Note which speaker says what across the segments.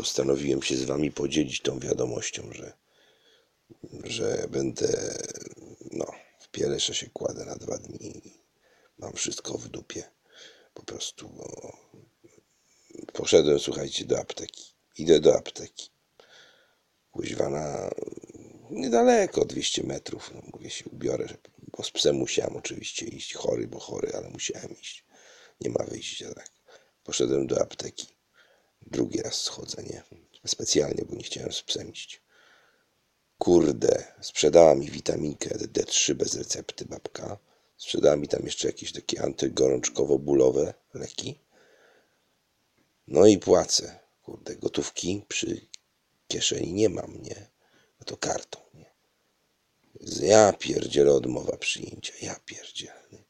Speaker 1: postanowiłem się z wami podzielić tą wiadomością, że, że będę, no, w Pielesze się kładę na dwa dni mam wszystko w dupie. Po prostu, bo poszedłem, słuchajcie, do apteki. Idę do apteki. Kuźwa niedaleko, 200 metrów. No, mówię się ubiorę, bo z psem musiałem oczywiście iść. Chory, bo chory, ale musiałem iść. Nie ma wyjścia, tak. Poszedłem do apteki. Drugi raz schodzę, nie? Specjalnie, bo nie chciałem z psem iść. Kurde, sprzedała mi witaminkę D3 bez recepty babka. Sprzedała mi tam jeszcze jakieś takie antygorączkowo-bólowe leki. No i płacę. Kurde, gotówki przy kieszeni nie mam, nie? No to kartą, nie? Ja pierdzielę odmowa przyjęcia. Ja pierdzielę.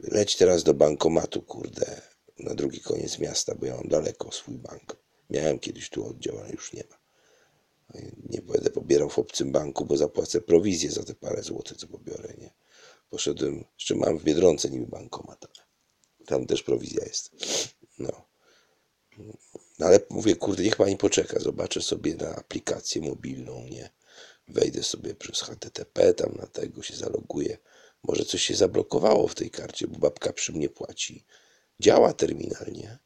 Speaker 1: Leć teraz do bankomatu, kurde, na drugi koniec miasta, bo ja mam daleko swój bank. Miałem kiedyś tu oddział, ale już nie ma. Nie będę pobierał w obcym banku, bo zapłacę prowizję za te parę złotych, co pobiorę, nie? Poszedłem, jeszcze mam w Biedronce niby bankomat, tam też prowizja jest. No. no. ale mówię, kurde, niech pani poczeka, zobaczę sobie na aplikację mobilną, nie? Wejdę sobie przez HTTP, tam na tego się zaloguję. Może coś się zablokowało w tej karcie, bo babka przy mnie płaci. Działa terminal, nie?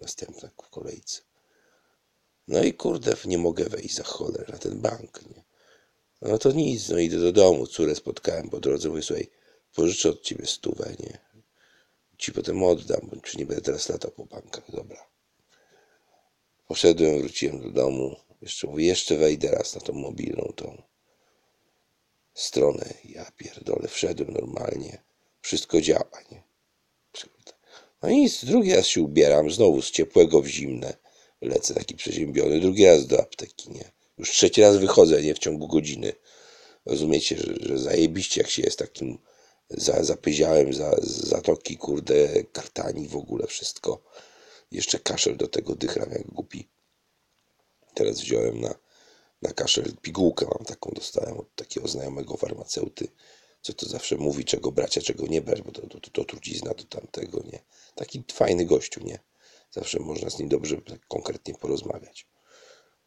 Speaker 1: Następna w kolejce. No i kurde, nie mogę wejść za cholerę na ten bank, nie? No to nic, no idę do domu, córę spotkałem po drodze, mówię, słuchaj, pożyczę od ciebie stówę, nie? Ci potem oddam, bo czy nie będę teraz latał po bankach, dobra. Poszedłem, wróciłem do domu, jeszcze mówię, jeszcze wejdę raz na tą mobilną, tą stronę, ja pierdolę, wszedłem normalnie, wszystko działa, nie? No nic, drugi raz się ubieram, znowu z ciepłego w zimne, lecę taki przeziębiony, drugi raz do apteki, nie? Już trzeci raz wychodzę, nie? W ciągu godziny. Rozumiecie, że, że zajebiście jak się jest takim za, zapyziałem za zatoki, kurde, kartani, w ogóle wszystko. Jeszcze kaszel do tego dychram jak głupi. Teraz wziąłem na, na kaszel pigułkę, mam taką, dostałem od takiego znajomego farmaceuty, co to zawsze mówi, czego brać, a czego nie brać, bo to, to, to, to trucizna do tamtego, nie. Taki fajny gościu, nie. Zawsze można z nim dobrze tak konkretnie porozmawiać.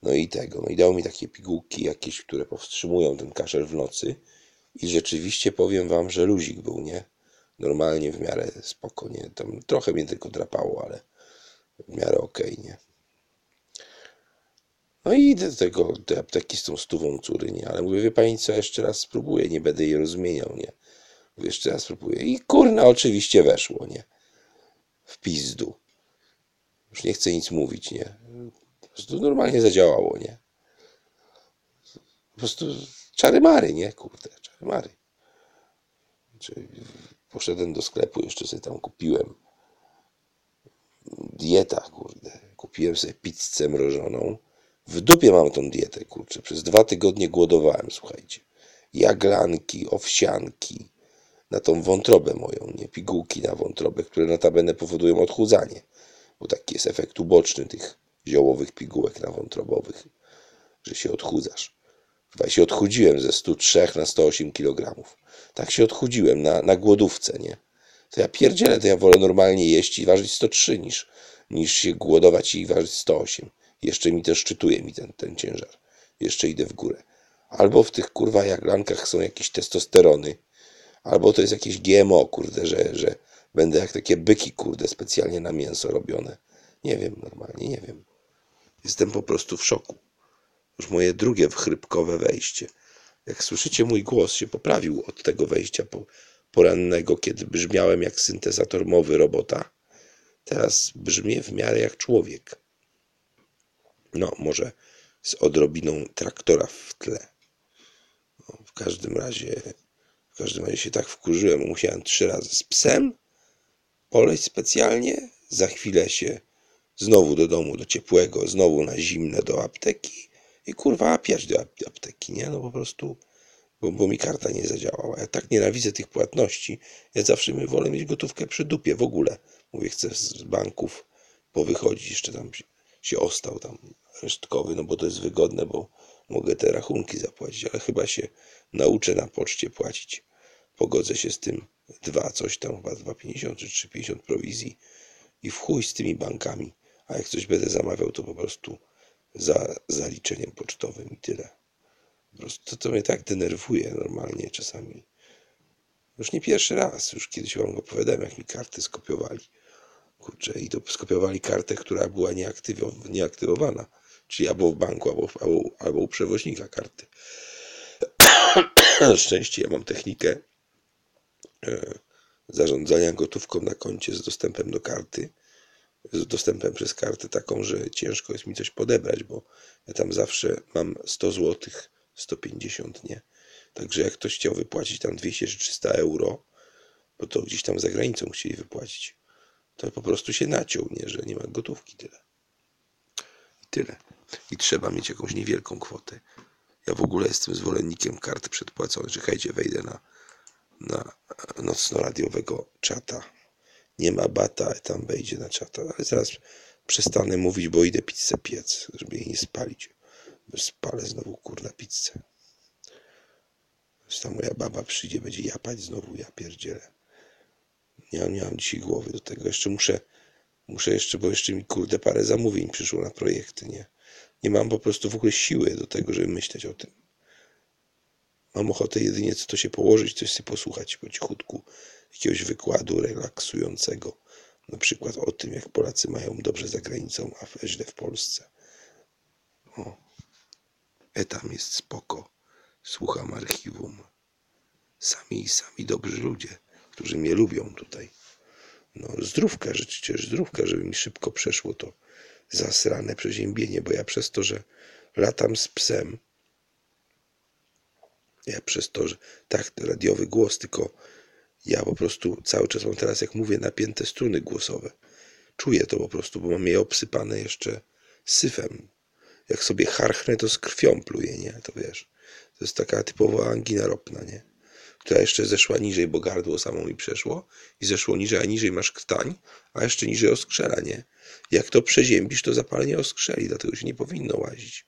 Speaker 1: No i tego, no i dał mi takie pigułki jakieś, które powstrzymują ten kaszel w nocy i rzeczywiście powiem wam, że luzik był, nie? Normalnie w miarę spokojnie, tam trochę mnie tylko drapało, ale w miarę okej, okay, nie? No i idę do tego, do apteki z tą stówą córy, nie? Ale mówię, wie pani co, jeszcze raz spróbuję, nie będę jej rozmieniał, nie? Mówię, jeszcze raz spróbuję. I kurna oczywiście weszło, nie? W pizdu. Już nie chcę nic mówić, nie? Po prostu normalnie zadziałało, nie? Po prostu czary mary, nie? Kurde, czary mary. Czyli poszedłem do sklepu, jeszcze sobie tam kupiłem dieta, kurde. Kupiłem sobie pizzę mrożoną. W dupie mam tą dietę, kurczę. Przez dwa tygodnie głodowałem, słuchajcie. Jaglanki, owsianki, na tą wątrobę moją, nie? Pigułki na wątrobę, które notabene powodują odchudzanie bo taki jest efekt uboczny tych ziołowych pigułek nawątrobowych, że się odchudzasz. Chyba się odchudziłem ze 103 na 108 kg. Tak się odchudziłem na, na głodówce, nie? To ja pierdzielę, to ja wolę normalnie jeść i ważyć 103 niż, niż się głodować i ważyć 108. Jeszcze mi też szczytuje mi ten, ten ciężar. Jeszcze idę w górę. Albo w tych kurwa jaglankach są jakieś testosterony, albo to jest jakieś GMO, kurde, że, że Będę jak takie byki, kurde, specjalnie na mięso robione. Nie wiem, normalnie nie wiem. Jestem po prostu w szoku. Już moje drugie chrypkowe wejście. Jak słyszycie, mój głos się poprawił od tego wejścia porannego, kiedy brzmiałem jak syntezator mowy robota. Teraz brzmię w miarę jak człowiek. No, może z odrobiną traktora w tle. No, w każdym razie, w każdym razie się tak wkurzyłem, musiałem trzy razy z psem poleć specjalnie, za chwilę się znowu do domu, do ciepłego, znowu na zimne do apteki i kurwa piać do apteki, nie? No po prostu, bo, bo mi karta nie zadziałała. Ja tak nienawidzę tych płatności. Ja zawsze my wolę mieć gotówkę przy dupie w ogóle. Mówię, chcę z banków powychodzić, jeszcze tam się ostał tam resztkowy, no bo to jest wygodne, bo mogę te rachunki zapłacić, ale chyba się nauczę na poczcie płacić. Pogodzę się z tym dwa coś tam, chyba 2,50 czy 3,50 prowizji i w chuj z tymi bankami. A jak coś będę zamawiał, to po prostu za zaliczeniem pocztowym i tyle. Po prostu to, to mnie tak denerwuje normalnie czasami. Już nie pierwszy raz, już kiedyś wam opowiadałem, jak mi karty skopiowali. Kurczę, i to skopiowali kartę, która była nieaktywo- nieaktywowana. Czyli albo w banku, albo, albo, albo u przewoźnika karty. Szczęście ja mam technikę e, zarządzania gotówką na koncie z dostępem do karty. Z dostępem przez kartę taką, że ciężko jest mi coś podebrać, bo ja tam zawsze mam 100 zł, 150, nie? Także jak ktoś chciał wypłacić tam 200 czy 300 euro, bo to gdzieś tam za granicą chcieli wypłacić, to po prostu się naciął, nie? Że nie ma gotówki, tyle. Tyle. I trzeba mieć jakąś niewielką kwotę. Ja w ogóle jestem zwolennikiem kart przedpłaconych. Czekajcie, wejdę na, na nocno-radiowego czata. Nie ma bata, tam wejdzie na czata. Ale zaraz przestanę mówić, bo idę pizzę piec, żeby jej nie spalić. Spalę znowu kurna pizzę. Ta moja baba przyjdzie, będzie japać znowu, ja pierdzielę. Nie, nie mam dzisiaj głowy do tego. Jeszcze muszę, muszę jeszcze, bo jeszcze mi kurde parę zamówień przyszło na projekty, nie? Nie mam po prostu w ogóle siły do tego, żeby myśleć o tym. Mam ochotę jedynie co to się położyć, coś sobie posłuchać po cichutku, jakiegoś wykładu relaksującego. Na przykład o tym, jak Polacy mają dobrze za granicą, a źle w Polsce. O. E tam jest spoko. Słucham archiwum. Sami, sami dobrzy ludzie, którzy mnie lubią tutaj. No, zdrówka, życzcie zdrówka, żeby mi szybko przeszło to zasrane przeziębienie, bo ja przez to, że latam z psem, ja przez to, że tak, radiowy głos, tylko ja po prostu cały czas mam teraz, jak mówię, napięte struny głosowe. Czuję to po prostu, bo mam je obsypane jeszcze syfem. Jak sobie harchnę, to z krwią pluję, nie? To wiesz, to jest taka typowa angina ropna, nie? Która jeszcze zeszła niżej, bo gardło samo mi przeszło i zeszło niżej, a niżej masz krtań, a jeszcze niżej oskrzela, nie? Jak to przeziębisz, to zapalenie oskrzeli, dlatego się nie powinno łazić.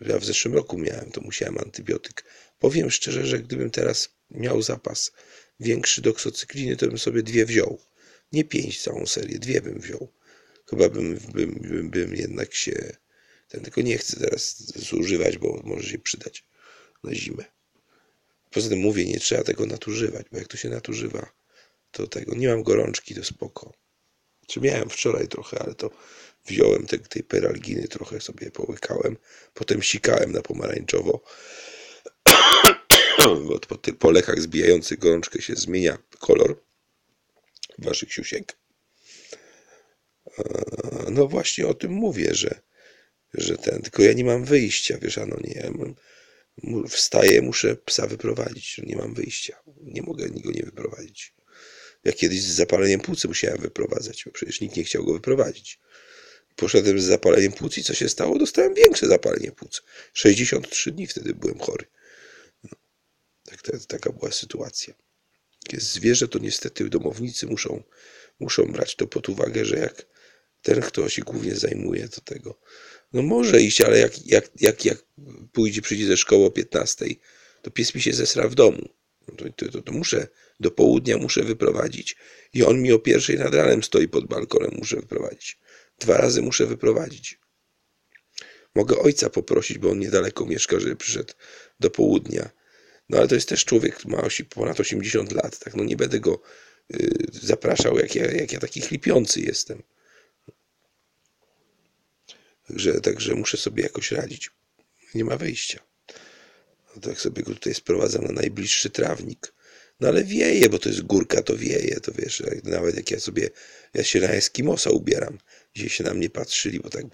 Speaker 1: Ja w zeszłym roku miałem, to musiałem antybiotyk. Powiem szczerze, że gdybym teraz miał zapas większy doksocykliny, to bym sobie dwie wziął. Nie pięć całą serię, dwie bym wziął. Chyba bym, bym, bym, bym jednak się... Ten, tylko nie chcę teraz zużywać, bo może się przydać na zimę. Poza tym mówię, nie trzeba tego nadużywać, bo jak to się nadużywa, to tego... Nie mam gorączki, to spoko. Czy miałem wczoraj trochę, ale to wziąłem te, tej peralginy, trochę sobie połykałem, potem sikałem na pomarańczowo, bo po, po lekach zbijających gorączkę się zmienia kolor waszych siusiek. No właśnie o tym mówię, że, że ten, tylko ja nie mam wyjścia, wiesz, ano nie, ja mam, wstaję, muszę psa wyprowadzić, nie mam wyjścia, nie mogę go nie wyprowadzić. Ja kiedyś z zapaleniem płucy musiałem wyprowadzać, bo przecież nikt nie chciał go wyprowadzić. Poszedłem z zapaleniem płuc i co się stało? Dostałem większe zapalenie płuc. 63 dni wtedy byłem chory. No, tak, tak, taka była sytuacja. Jest zwierzę, to niestety domownicy muszą, muszą brać to pod uwagę, że jak ten, kto się głównie zajmuje, to tego. No może iść, ale jak, jak, jak, jak pójdzie, przyjdzie ze szkoły o 15, to pies mi się zesra w domu. No to, to, to, to muszę, do południa muszę wyprowadzić. I on mi o pierwszej nad ranem stoi pod balkonem, muszę wyprowadzić. Dwa razy muszę wyprowadzić. Mogę ojca poprosić, bo on niedaleko mieszka, żeby przyszedł do południa. No ale to jest też człowiek, który ma ponad 80 lat, tak? No nie będę go y, zapraszał, jak ja, jak ja taki chlipiący jestem. Także, także muszę sobie jakoś radzić. Nie ma wyjścia. No tak sobie go tutaj sprowadzam na najbliższy trawnik. No ale wieje, bo to jest górka, to wieje, to wiesz, nawet jak ja sobie, ja się na Eskimosa ubieram, gdzie się na mnie patrzyli, bo tak,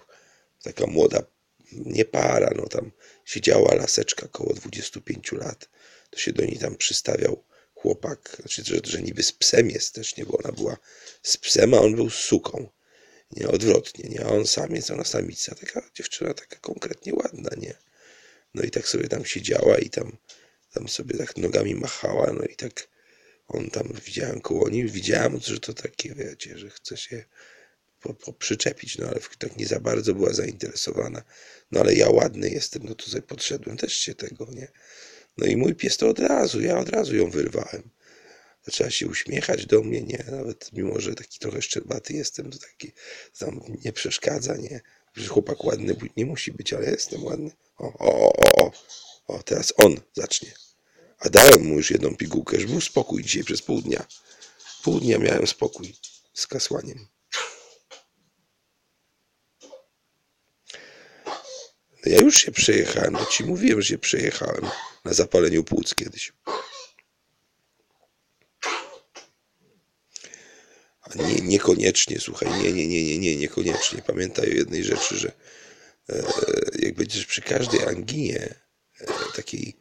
Speaker 1: taka młoda, nie para, no tam siedziała laseczka około 25 lat, to się do niej tam przystawiał chłopak, znaczy, że, że niby z psem jest też, nie, bo ona była z psem, a on był z suką, nie, odwrotnie, nie, a on samiec, ona samica, taka dziewczyna taka konkretnie ładna, nie, no i tak sobie tam siedziała i tam tam sobie tak nogami machała, no i tak on tam widziałem koło nim, widziałem, że to takie, wiecie, że chce się po, po przyczepić, no ale tak nie za bardzo była zainteresowana. No ale ja ładny jestem, no sobie podszedłem też się tego, nie? No i mój pies to od razu, ja od razu ją wyrwałem. Zaczęła się uśmiechać do mnie, nie? Nawet mimo, że taki trochę szczerbaty jestem, to taki tam nie przeszkadza, nie? że chłopak ładny nie musi być, ale jestem ładny. O, o, o, o, o, teraz on zacznie. A dałem mu już jedną pigułkę, żeby był spokój dzisiaj przez pół dnia. Pół dnia miałem spokój z kasłaniem. No ja już się przejechałem, bo ci mówiłem, że się przejechałem na zapaleniu płuc kiedyś. Nie, niekoniecznie, słuchaj, nie, nie, nie, nie, nie, niekoniecznie. Pamiętaj o jednej rzeczy, że e, jak będziesz przy każdej anginie e, takiej,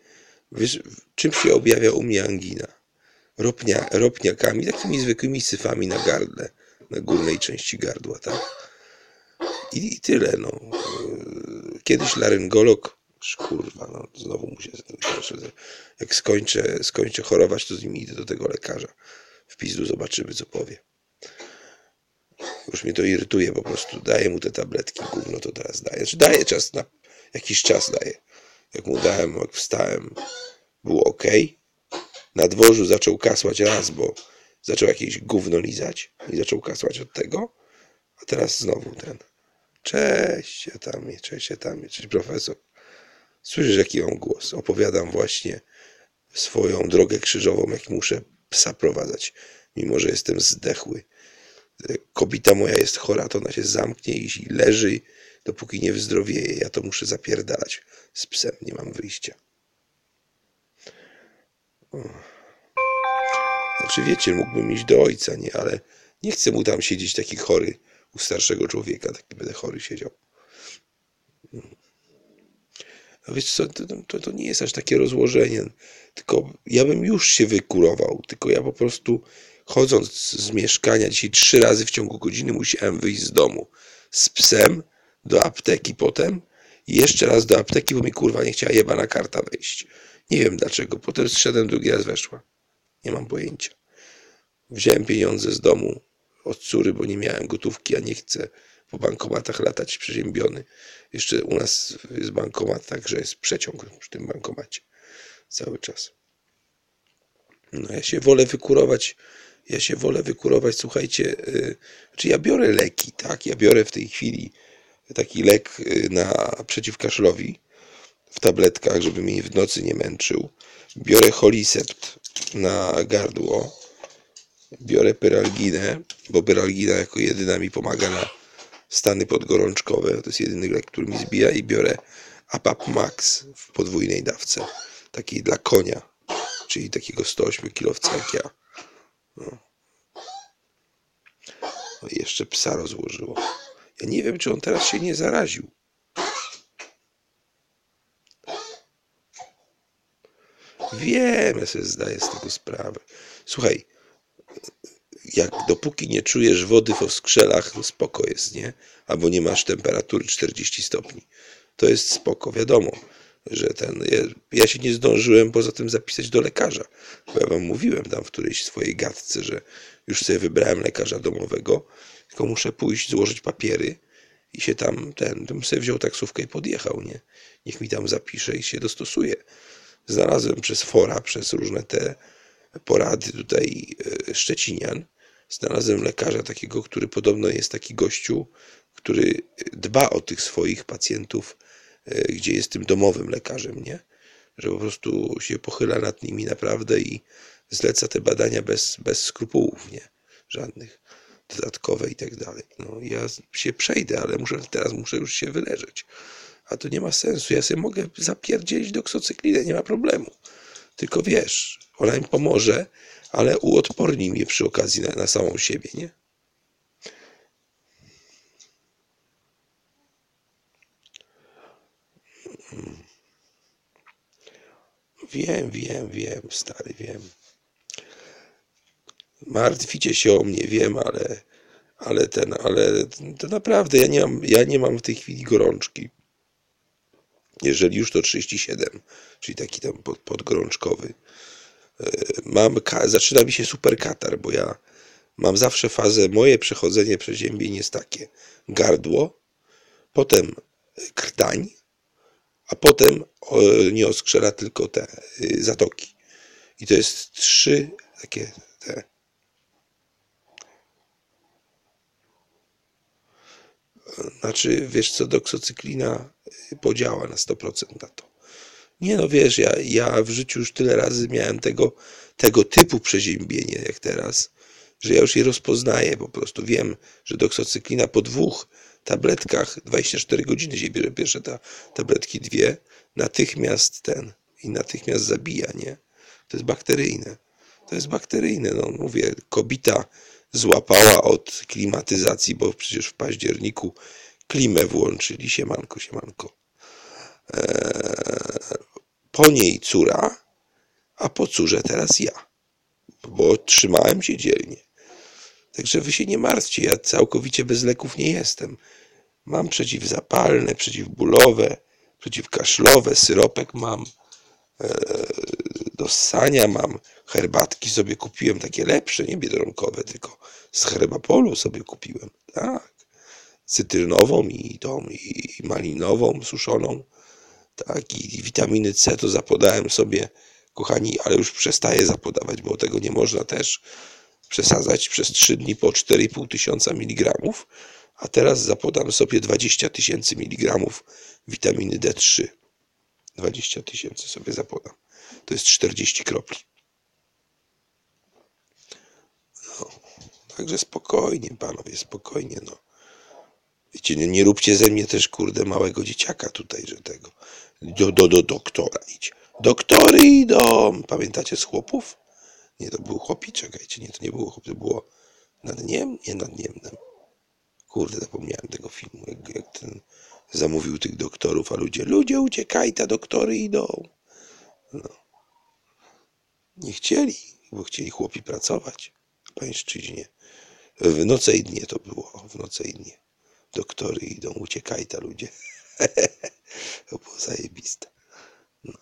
Speaker 1: wiesz, czym się objawia u mnie angina? Ropnia, ropniakami, takimi zwykłymi syfami na gardle, na górnej części gardła, tak? I, i tyle, no. E, kiedyś laryngolog, kurwa, no, znowu muszę, jak skończę, skończę chorować, to z nim idę do tego lekarza. W pizdu zobaczymy, co powie. Już mnie to irytuje po prostu. Daję mu te tabletki, gówno to teraz daję. Znaczy daję czas na jakiś czas daję. Jak mu dałem, jak wstałem, było ok. Na dworzu zaczął kasłać raz, bo zaczął jakieś gówno lizać i zaczął kasłać od tego. A teraz znowu ten. Cześć, ja tam, cześć, ja tam, cześć profesor. Słyszysz, jaki mam głos? Opowiadam właśnie swoją drogę krzyżową, jak muszę psa prowadzać, mimo że jestem zdechły kobieta moja jest chora, to ona się zamknie i leży, dopóki nie wyzdrowieje. Ja to muszę zapierdalać z psem, nie mam wyjścia. Znaczy wiecie, mógłbym iść do ojca, nie, ale nie chcę mu tam siedzieć taki chory u starszego człowieka, taki będę chory siedział. No wiesz co, to, to, to nie jest aż takie rozłożenie, tylko ja bym już się wykurował, tylko ja po prostu chodząc z mieszkania, dzisiaj trzy razy w ciągu godziny musiałem wyjść z domu z psem do apteki potem jeszcze raz do apteki, bo mi kurwa nie chciała jebana karta wejść. Nie wiem dlaczego. Potem zszedłem, drugi raz weszła. Nie mam pojęcia. Wziąłem pieniądze z domu od córy, bo nie miałem gotówki, a nie chcę po bankomatach latać przeziębiony. Jeszcze u nas jest bankomat, także jest przeciąg przy tym bankomacie cały czas. No ja się wolę wykurować ja się wolę wykurować, słuchajcie, y, czy ja biorę leki, tak? Ja biorę w tej chwili taki lek y, na przeciwkaszlowi w tabletkach, żeby mnie w nocy nie męczył. Biorę holisept na gardło. Biorę pyralginę, bo pyralgina jako jedyna mi pomaga na stany podgorączkowe. To jest jedyny lek, który mi zbija i biorę Apap Max w podwójnej dawce. Takiej dla konia, czyli takiego 108 kilowca jak ja. No. no i jeszcze psa rozłożyło. Ja nie wiem, czy on teraz się nie zaraził. Wiem, ja sobie zdaję z tego sprawę. Słuchaj, jak dopóki nie czujesz wody w oskrzelach, to spoko jest, nie? Albo nie masz temperatury 40 stopni. To jest spoko, wiadomo że ten, ja, ja, się nie zdążyłem poza tym zapisać do lekarza, bo ja wam mówiłem tam w którejś swojej gadce, że już sobie wybrałem lekarza domowego, tylko muszę pójść, złożyć papiery i się tam, ten, bym sobie wziął taksówkę i podjechał, nie? Niech mi tam zapisze i się dostosuje. Znalazłem przez fora, przez różne te porady tutaj e, Szczecinian, znalazłem lekarza takiego, który podobno jest taki gościu, który dba o tych swoich pacjentów gdzie jest tym domowym lekarzem, nie? Że po prostu się pochyla nad nimi naprawdę i zleca te badania bez, bez skrupułów, nie? Żadnych dodatkowe i tak dalej. No ja się przejdę, ale muszę, teraz muszę już się wyleżeć. A to nie ma sensu. Ja sobie mogę zapierdzielić doksocyklinę, nie ma problemu. Tylko wiesz, ona im pomoże, ale uodporni mnie przy okazji na, na samą siebie, nie? Wiem, wiem, wiem, stary, wiem. Martwicie się o mnie, wiem, ale, ale ten, ale to naprawdę ja nie mam, ja nie mam w tej chwili gorączki. Jeżeli już to 37, czyli taki tam pod, podgorączkowy. E, mam, zaczyna mi się super katar, bo ja mam zawsze fazę, moje przechodzenie przeziębień jest takie. Gardło, potem krtań, a potem nie oskrzela tylko te y, zatoki. I to jest trzy takie te. Znaczy, wiesz co, doksocyklina podziała na 100% na to. Nie no, wiesz, ja, ja w życiu już tyle razy miałem tego, tego typu przeziębienie jak teraz, że ja już je rozpoznaję po prostu. Wiem, że doksocyklina po dwóch tabletkach 24 godziny się bierze pierwsze ta, tabletki dwie, natychmiast ten i natychmiast zabija, nie? To jest bakteryjne. To jest bakteryjne, no mówię, kobita złapała od klimatyzacji, bo przecież w październiku klimę włączyli, siemanko, siemanko. Eee, po niej córa, a po córze teraz ja, bo trzymałem się dzielnie. Także wy się nie martwcie, ja całkowicie bez leków nie jestem. Mam przeciwzapalne, przeciwbólowe, przeciwkaszlowe, syropek mam, e, do ssania mam, herbatki sobie kupiłem, takie lepsze, nie biedronkowe, tylko z herbapolu sobie kupiłem, tak. Cytrynową i tą, i malinową, suszoną, tak, i witaminy C to zapodałem sobie, kochani, ale już przestaję zapodawać, bo tego nie można też przesadzać przez 3 dni po 4,5 tysiąca miligramów, a teraz zapodam sobie 20 tysięcy miligramów witaminy D3. 20 tysięcy sobie zapodam. To jest 40 kropli. No, także spokojnie, panowie, spokojnie, no. Wiecie, nie, nie róbcie ze mnie też, kurde, małego dzieciaka tutaj, że tego. Do, do, do doktora idź. Doktory idą. Pamiętacie z chłopów? Nie, to był chłopi, czekajcie, nie, to nie było chłop, to było nad niem? Nie nad niemnem. Kurde, zapomniałem tego filmu, jak, jak ten zamówił tych doktorów, a ludzie, ludzie uciekaj, te doktory idą. No. Nie chcieli, bo chcieli chłopi pracować pańszczyźnie. W noce i dnie to było, w noce i dnie. Doktory idą, uciekaj ta ludzie. to było zajebiste. No.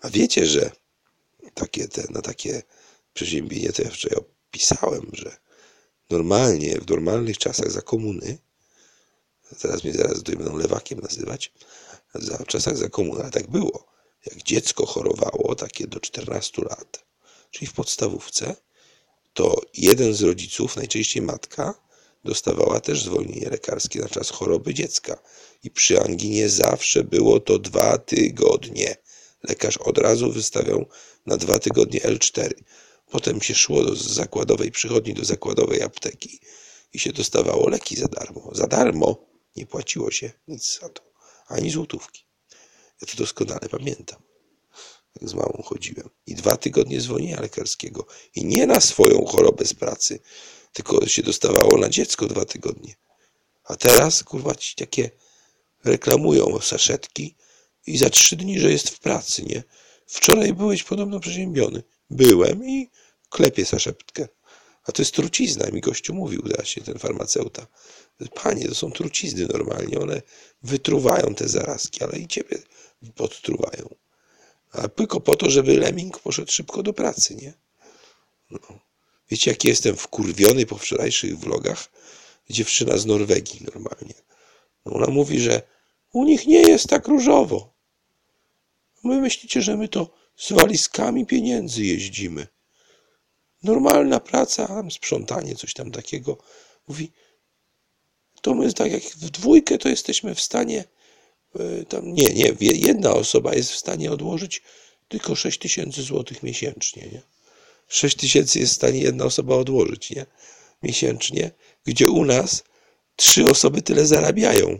Speaker 1: A wiecie, że takie te, na takie przeziębienie to ja wczoraj opisałem, że normalnie, w normalnych czasach za komuny, teraz mnie zaraz tutaj będą lewakiem nazywać, za, w czasach za komuny, ale tak było, jak dziecko chorowało, takie do 14 lat, czyli w podstawówce, to jeden z rodziców, najczęściej matka, dostawała też zwolnienie lekarskie na czas choroby dziecka. I przy anginie zawsze było to dwa tygodnie. Lekarz od razu wystawiał na dwa tygodnie L4. Potem się szło do zakładowej przychodni, do zakładowej apteki i się dostawało leki za darmo. Za darmo nie płaciło się nic za to, ani złotówki. Ja to doskonale pamiętam. Jak z mamą chodziłem. I dwa tygodnie zwolnienia lekarskiego. I nie na swoją chorobę z pracy, tylko się dostawało na dziecko dwa tygodnie. A teraz, kurwa, ci takie reklamują saszetki i za trzy dni, że jest w pracy, nie? Wczoraj byłeś podobno przeziębiony. Byłem i klepię saszeptkę. A to jest trucizna, mi gościu mówił właśnie ten farmaceuta. Panie, to są trucizny normalnie, one wytruwają te zarazki, ale i ciebie podtruwają. A tylko po to, żeby lemming poszedł szybko do pracy, nie? No. Wiecie, jaki jestem wkurwiony po wczorajszych vlogach? Dziewczyna z Norwegii normalnie. No ona mówi, że u nich nie jest tak różowo. My myślicie, że my to z walizkami pieniędzy jeździmy. Normalna praca, sprzątanie, coś tam takiego. Mówi, to my tak jak w dwójkę to jesteśmy w stanie, e, tam nie, nie, jedna osoba jest w stanie odłożyć tylko 6 tysięcy złotych miesięcznie, nie? 6 tysięcy jest w stanie jedna osoba odłożyć, nie? Miesięcznie, gdzie u nas trzy osoby tyle zarabiają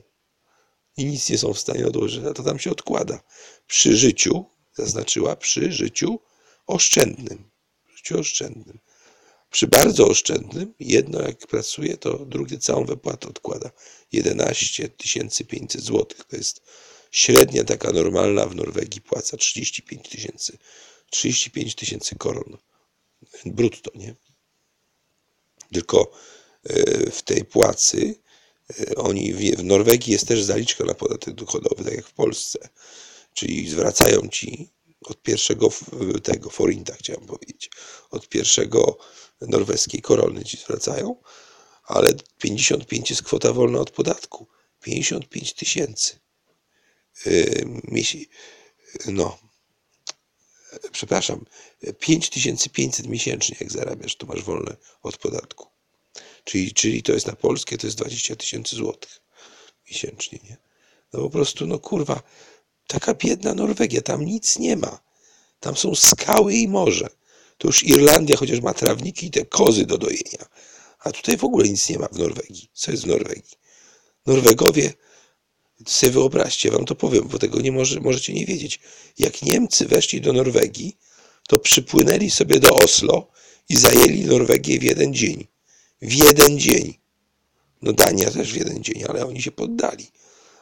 Speaker 1: i nic nie są w stanie odłożyć, a to tam się odkłada. Przy życiu, zaznaczyła, przy życiu oszczędnym. Życiu oszczędnym. Przy bardzo oszczędnym, jedno jak pracuje, to drugie całą wypłatę odkłada. 11 500 zł. To jest średnia taka normalna w Norwegii płaca 35 tysięcy. 35 tysięcy koron. Brutto, nie? Tylko e, w tej płacy e, oni w Norwegii jest też zaliczka na podatek dochodowy, tak jak w Polsce. Czyli zwracają ci od pierwszego tego forinta, chciałem powiedzieć, od pierwszego norweskiej korony ci zwracają, ale 55 jest kwota wolna od podatku. 55 tysięcy. No, przepraszam, 5500 miesięcznie jak zarabiasz, to masz wolne od podatku. Czyli, czyli to jest na polskie, to jest 20 tysięcy złotych miesięcznie, nie? No po prostu, no kurwa, taka biedna Norwegia, tam nic nie ma. Tam są skały i morze. To już Irlandia chociaż ma trawniki i te kozy do dojenia. A tutaj w ogóle nic nie ma w Norwegii. Co jest w Norwegii? Norwegowie, sobie wyobraźcie, wam to powiem, bo tego nie może, możecie nie wiedzieć. Jak Niemcy weszli do Norwegii, to przypłynęli sobie do Oslo i zajęli Norwegię w jeden dzień. W jeden dzień. No Dania też w jeden dzień, ale oni się poddali.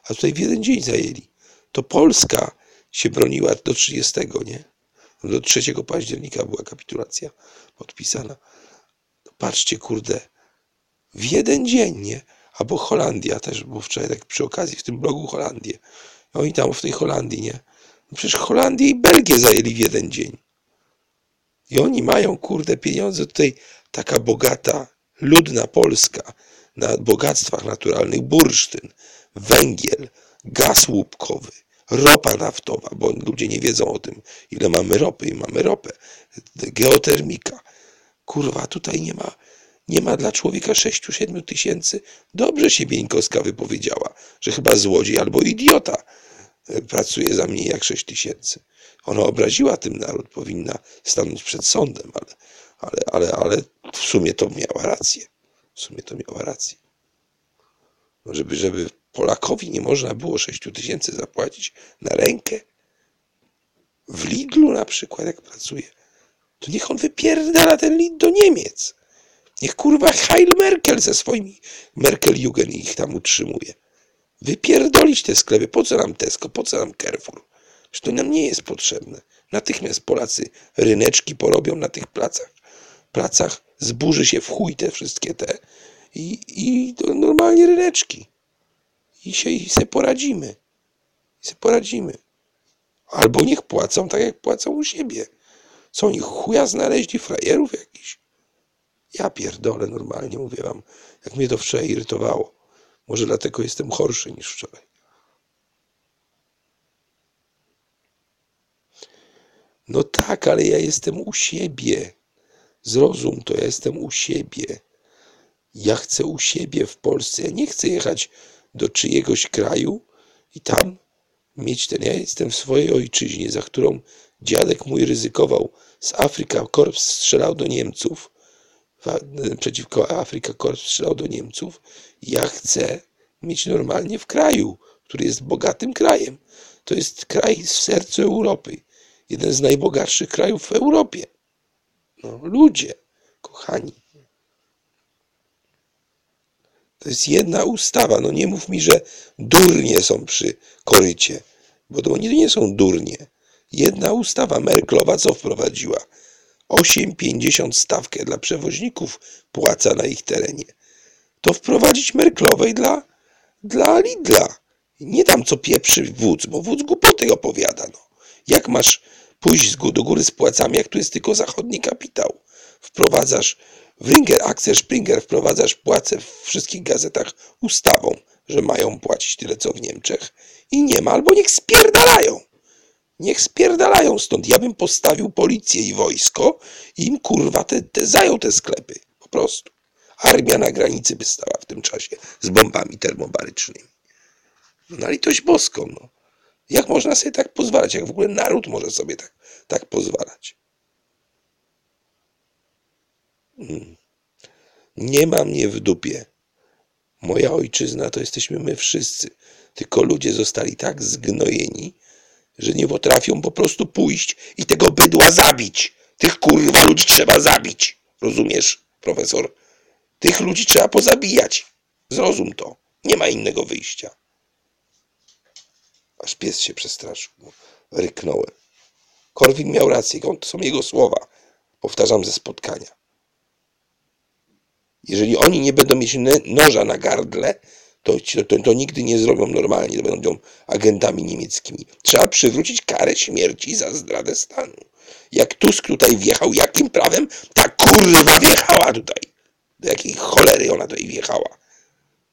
Speaker 1: A tutaj w jeden dzień zajęli. To Polska się broniła do 30, nie? Do 3 października była kapitulacja podpisana. Patrzcie, kurde, w jeden dzień, nie? Albo Holandia też, bo wczoraj tak przy okazji w tym blogu Holandię. Oni tam w tej Holandii, nie? No przecież Holandię i Belgię zajęli w jeden dzień. I oni mają, kurde, pieniądze tutaj, taka bogata, ludna Polska, na bogactwach naturalnych, bursztyn, węgiel, gaz łupkowy, ropa naftowa, bo ludzie nie wiedzą o tym, ile mamy ropy i mamy ropę, geotermika. Kurwa, tutaj nie ma, nie ma dla człowieka 6-7 tysięcy. Dobrze się Bieńkowska wypowiedziała, że chyba złodziej albo idiota e, pracuje za mniej jak 6 tysięcy. Ona obraziła tym naród, powinna stanąć przed sądem, ale, ale, ale, ale w sumie to miała rację. W sumie to miała rację. No żeby, żeby Polakowi nie można było 6 tysięcy zapłacić na rękę, w Lidlu na przykład, jak pracuje, to niech on wypierdala ten Lid do Niemiec. Niech kurwa Heil Merkel ze swoimi Merkel-Jugend ich tam utrzymuje. Wypierdolić te sklepy. Po co nam Tesco? Po co nam Carrefour? Że to nam nie jest potrzebne. Natychmiast Polacy ryneczki porobią na tych placach. Placach zburzy się w chuj te wszystkie te i, i normalnie ryneczki. I się i se poradzimy. I se poradzimy. Albo niech płacą tak, jak płacą u siebie. Co oni chuja znaleźli frajerów jakiś? Ja pierdolę normalnie, mówię wam, jak mnie to wczoraj irytowało. Może dlatego jestem horszy niż wczoraj. No tak, ale ja jestem u siebie. Zrozum to, ja jestem u siebie. Ja chcę u siebie w Polsce. Ja nie chcę jechać do czyjegoś kraju i tam mieć ten. Ja jestem w swojej ojczyźnie, za którą dziadek mój ryzykował. Z Afryka Korps strzelał do Niemców. Przeciwko Afryka Korps strzelał do Niemców. Ja chcę mieć normalnie w kraju, który jest bogatym krajem. To jest kraj w sercu Europy. Jeden z najbogatszych krajów w Europie. No, ludzie, kochani. To jest jedna ustawa. No nie mów mi, że durnie są przy korycie, bo to oni nie są durnie. Jedna ustawa Merklowa co wprowadziła? 8,50 stawkę dla przewoźników płaca na ich terenie. To wprowadzić Merklowej dla, dla Lidla. Nie tam co pieprzy wódz, bo wódz głupoty opowiada. No. Jak masz pójść do góry z płacami, jak tu jest tylko zachodni kapitał? Wprowadzasz w Ringer Axel Springer wprowadzasz płace w wszystkich gazetach ustawą, że mają płacić tyle co w Niemczech i nie ma, albo niech spierdalają. Niech spierdalają stąd. Ja bym postawił policję i wojsko i im kurwa te, te zajął te sklepy. Po prostu. Armia na granicy by stała w tym czasie z bombami termobarycznymi. No, na litość boską, no. Jak można sobie tak pozwalać? Jak w ogóle naród może sobie tak, tak pozwalać? Hmm. Nie ma mnie w dupie. Moja ojczyzna to jesteśmy my wszyscy. Tylko ludzie zostali tak zgnojeni, że nie potrafią po prostu pójść i tego bydła zabić. Tych kurwa ludzi trzeba zabić. Rozumiesz, profesor? Tych ludzi trzeba pozabijać. Zrozum to. Nie ma innego wyjścia. Aż pies się przestraszył. Ryknąłem. Korwin miał rację. To są jego słowa. Powtarzam ze spotkania. Jeżeli oni nie będą mieć noża na gardle, to, to, to nigdy nie zrobią normalnie, to będą agentami niemieckimi. Trzeba przywrócić karę śmierci za zdradę stanu. Jak Tusk tutaj wjechał, jakim prawem ta kurwa wjechała tutaj? Do jakiej cholery ona tutaj wjechała?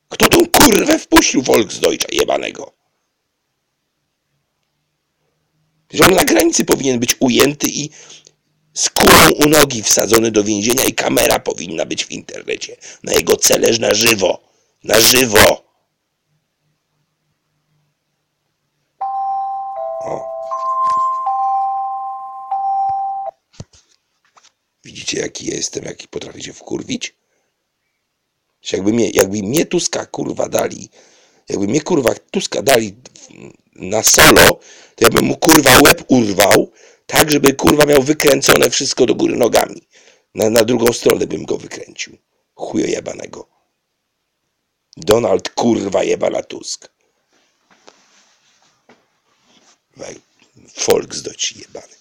Speaker 1: Kto tą kurwę wpuścił Volksdeutscha jebanego? Że on na granicy powinien być ujęty i z kulą u nogi wsadzony do więzienia i kamera powinna być w internecie. Na jego celeż na żywo. Na żywo. O. Widzicie, jaki ja jestem, jaki potrafię się wkurwić? Jakby mnie, jakby mnie Tuska kurwa dali, jakby mnie kurwa Tuska dali na solo, to ja bym mu kurwa łeb urwał, tak żeby kurwa miał wykręcone wszystko do góry nogami. Na, na drugą stronę bym go wykręcił. Chujo jebanego. Donald kurwa jebana Tusk. Volksdeutsch jebany.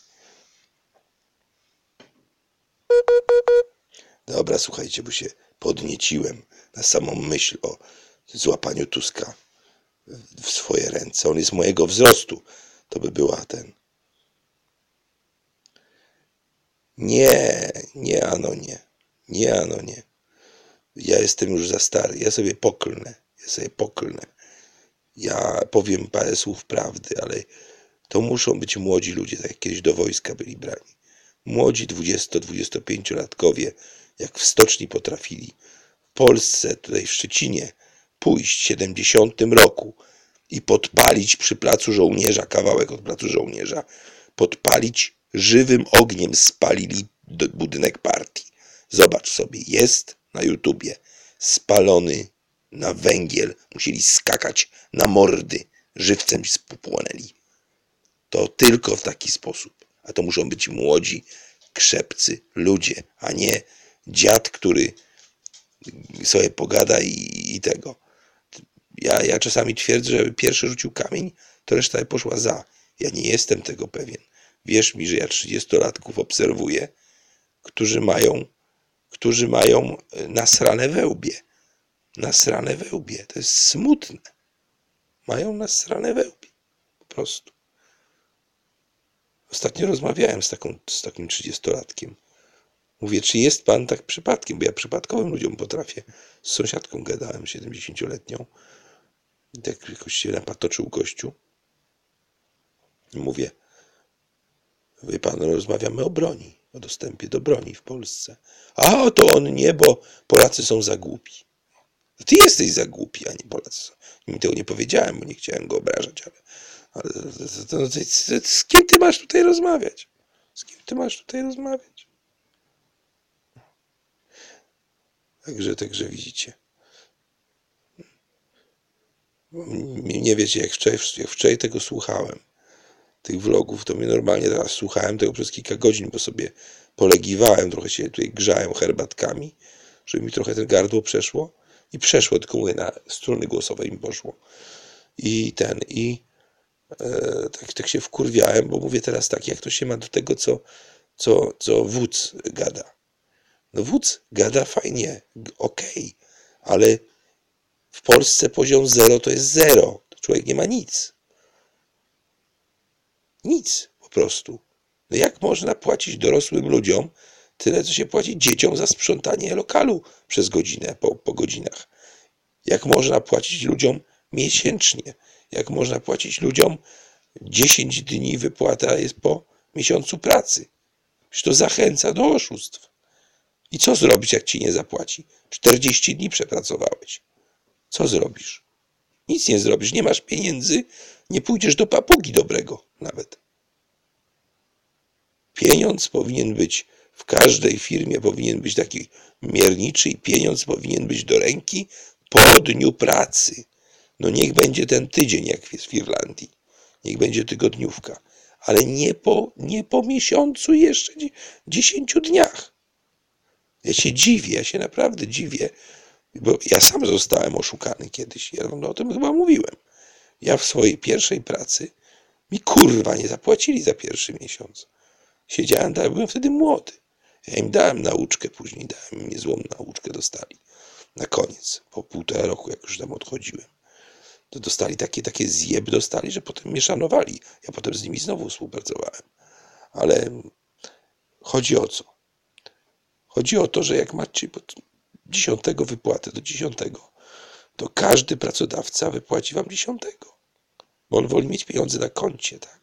Speaker 1: Dobra, słuchajcie, bo się podnieciłem na samą myśl o złapaniu Tuska w swoje ręce. On jest mojego wzrostu. To by była ten. Nie, nie, ano nie. Nie, ano nie. Ja jestem już za stary. Ja sobie poklnę. Ja sobie poklnę. Ja powiem parę słów prawdy, ale to muszą być młodzi ludzie, tak jak kiedyś do wojska byli brani. Młodzi 20-25-latkowie, jak w stoczni potrafili w Polsce, tutaj w Szczecinie, pójść w 70 roku i podpalić przy placu żołnierza, kawałek od placu żołnierza, podpalić żywym ogniem, spalili budynek partii. Zobacz sobie, jest na YouTubie spalony na węgiel, musieli skakać na mordy, żywcem spłonęli. To tylko w taki sposób. A to muszą być młodzi, krzepcy ludzie, a nie dziad, który sobie pogada i, i tego. Ja, ja czasami twierdzę, że pierwszy rzucił kamień, to reszta poszła za. Ja nie jestem tego pewien. Wierz mi, że ja 30-latków obserwuję, którzy mają, którzy mają e, nasrane wełbie. Nasrane wełbie. To jest smutne. Mają nasrane wełbie. Po prostu. Ostatnio rozmawiałem z, taką, z takim 30-latkiem. Mówię, czy jest pan tak przypadkiem? Bo ja przypadkowym ludziom potrafię. Z sąsiadką gadałem, 70-letnią. Tak jakoś się napatoczył gościu. Mówię, wie pan, rozmawiamy o broni, o dostępie do broni w Polsce. A to on nie, bo Polacy są za głupi. Ty jesteś za głupi, a nie Polacy. Mi tego nie powiedziałem, bo nie chciałem go obrażać, ale, ale to, to, to, z kim ty masz tutaj rozmawiać? Z kim ty masz tutaj rozmawiać? Także, także widzicie. Nie wiecie, jak wczoraj, jak wczoraj tego słuchałem, tych vlogów, to mnie normalnie teraz słuchałem tego przez kilka godzin, bo sobie polegiwałem, trochę się tutaj grzałem herbatkami, żeby mi trochę ten gardło przeszło i przeszło, tylko mówię, na struny głosowe im poszło. I ten, i e, tak, tak się wkurwiałem, bo mówię teraz tak, jak to się ma do tego, co, co, co wódz gada. No wódz gada fajnie, okej, okay, ale w Polsce poziom zero to jest zero. Człowiek nie ma nic. Nic po prostu. No jak można płacić dorosłym ludziom tyle, co się płaci dzieciom za sprzątanie lokalu przez godzinę, po, po godzinach? Jak można płacić ludziom miesięcznie? Jak można płacić ludziom 10 dni wypłata jest po miesiącu pracy? Przecież to zachęca do oszustw. I co zrobić, jak ci nie zapłaci? 40 dni przepracowałeś. Co zrobisz? Nic nie zrobisz, nie masz pieniędzy, nie pójdziesz do papugi dobrego nawet. Pieniądz powinien być w każdej firmie, powinien być taki mierniczy i pieniądz powinien być do ręki po dniu pracy. No niech będzie ten tydzień, jak jest w Irlandii. Niech będzie tygodniówka. Ale nie po, nie po miesiącu jeszcze, dziesięciu dniach. Ja się dziwię, ja się naprawdę dziwię, bo ja sam zostałem oszukany kiedyś. Ja o tym chyba mówiłem. Ja w swojej pierwszej pracy mi kurwa nie zapłacili za pierwszy miesiąc. Siedziałem, byłem wtedy młody. Ja im dałem nauczkę, później dałem im niezłą nauczkę, dostali. Na koniec, po półtora roku, jak już tam odchodziłem, to dostali takie, takie zjeb dostali, że potem mnie szanowali. Ja potem z nimi znowu współpracowałem. Ale chodzi o co? Chodzi o to, że jak macie dziesiątego wypłatę do dziesiątego, to każdy pracodawca wypłaci wam dziesiątego. Bo on woli mieć pieniądze na koncie, tak?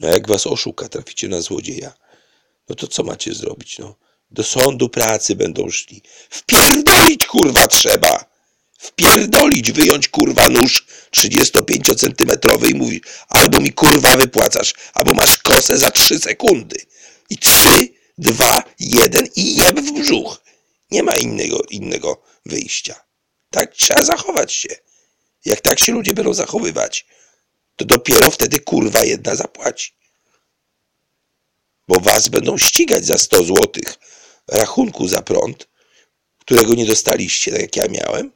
Speaker 1: No jak was oszuka, traficie na złodzieja, no to co macie zrobić? No, do sądu pracy będą szli. Wpierdolić kurwa trzeba! Wpierdolić, wyjąć kurwa nóż 35-centymetrowy i mówić albo mi kurwa wypłacasz, albo masz kosę za 3 sekundy. I 3, 2, 1 i jeb w brzuch. Nie ma innego, innego wyjścia. Tak trzeba zachować się. Jak tak się ludzie będą zachowywać, to dopiero wtedy kurwa jedna zapłaci. Bo was będą ścigać za 100 złotych rachunku za prąd, którego nie dostaliście, tak jak ja miałem,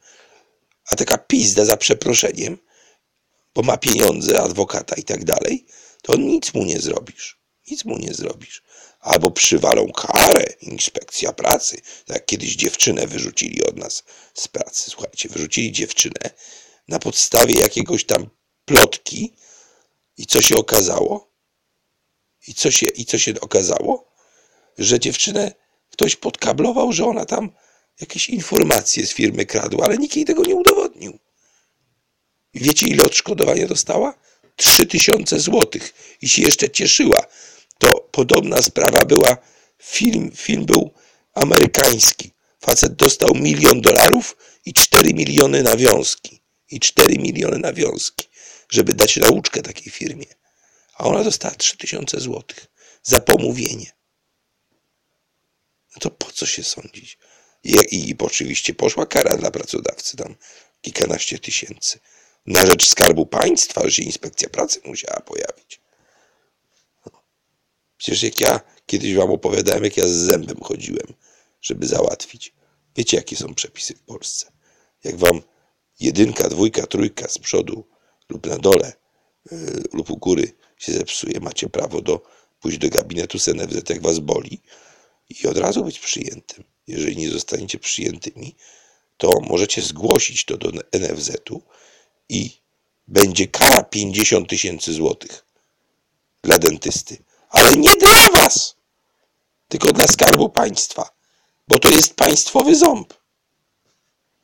Speaker 1: a taka pizda za przeproszeniem, bo ma pieniądze, adwokata i tak dalej, to nic mu nie zrobisz. Nic mu nie zrobisz. Albo przywalą karę, inspekcja pracy. Tak kiedyś dziewczynę wyrzucili od nas z pracy. Słuchajcie, wyrzucili dziewczynę na podstawie jakiegoś tam plotki i co się okazało? I co się, i co się okazało? Że dziewczynę ktoś podkablował, że ona tam jakieś informacje z firmy kradła, ale nikt jej tego nie udowodnił. I wiecie, ile odszkodowania dostała? 3000 złotych. I się jeszcze cieszyła. To podobna sprawa była, film, film był amerykański. Facet dostał milion dolarów i 4 miliony nawiązki. I 4 miliony nawiązki, żeby dać nauczkę takiej firmie. A ona dostała 3000 złotych za pomówienie. No to po co się sądzić? I, I oczywiście poszła kara dla pracodawcy, tam kilkanaście tysięcy. Na rzecz Skarbu Państwa, że inspekcja pracy musiała pojawić. Przecież jak ja kiedyś wam opowiadałem, jak ja z zębem chodziłem, żeby załatwić. Wiecie, jakie są przepisy w Polsce. Jak wam jedynka, dwójka, trójka z przodu lub na dole yy, lub u góry się zepsuje, macie prawo do pójść do gabinetu SNFZ, jak was boli i od razu być przyjętym jeżeli nie zostaniecie przyjętymi, to możecie zgłosić to do NFZ-u i będzie kara 50 tysięcy złotych dla dentysty. Ale nie dla was, tylko dla Skarbu Państwa, bo to jest państwowy ząb.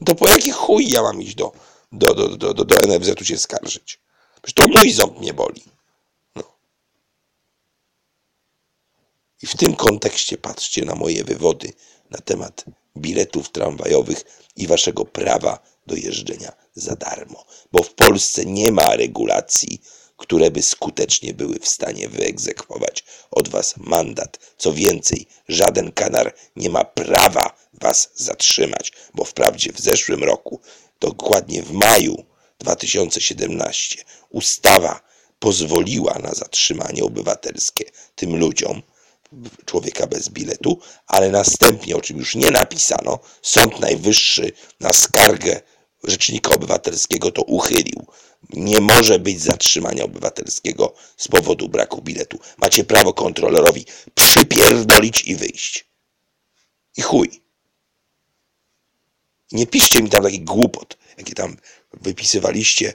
Speaker 1: To po jaki chuj ja mam iść do, do, do, do, do, do NFZ-u się skarżyć? Przecież to mój ząb mnie boli. No. I w tym kontekście patrzcie na moje wywody na temat biletów tramwajowych i waszego prawa do jeżdżenia za darmo, bo w Polsce nie ma regulacji, które by skutecznie były w stanie wyegzekwować od was mandat. Co więcej, żaden kanar nie ma prawa was zatrzymać, bo wprawdzie w zeszłym roku, dokładnie w maju 2017, ustawa pozwoliła na zatrzymanie obywatelskie tym ludziom, człowieka bez biletu, ale następnie, o czym już nie napisano, Sąd Najwyższy na skargę Rzecznika Obywatelskiego to uchylił. Nie może być zatrzymania obywatelskiego z powodu braku biletu. Macie prawo kontrolerowi przypierdolić i wyjść. I chuj. Nie piszcie mi tam takich głupot, jakie tam wypisywaliście,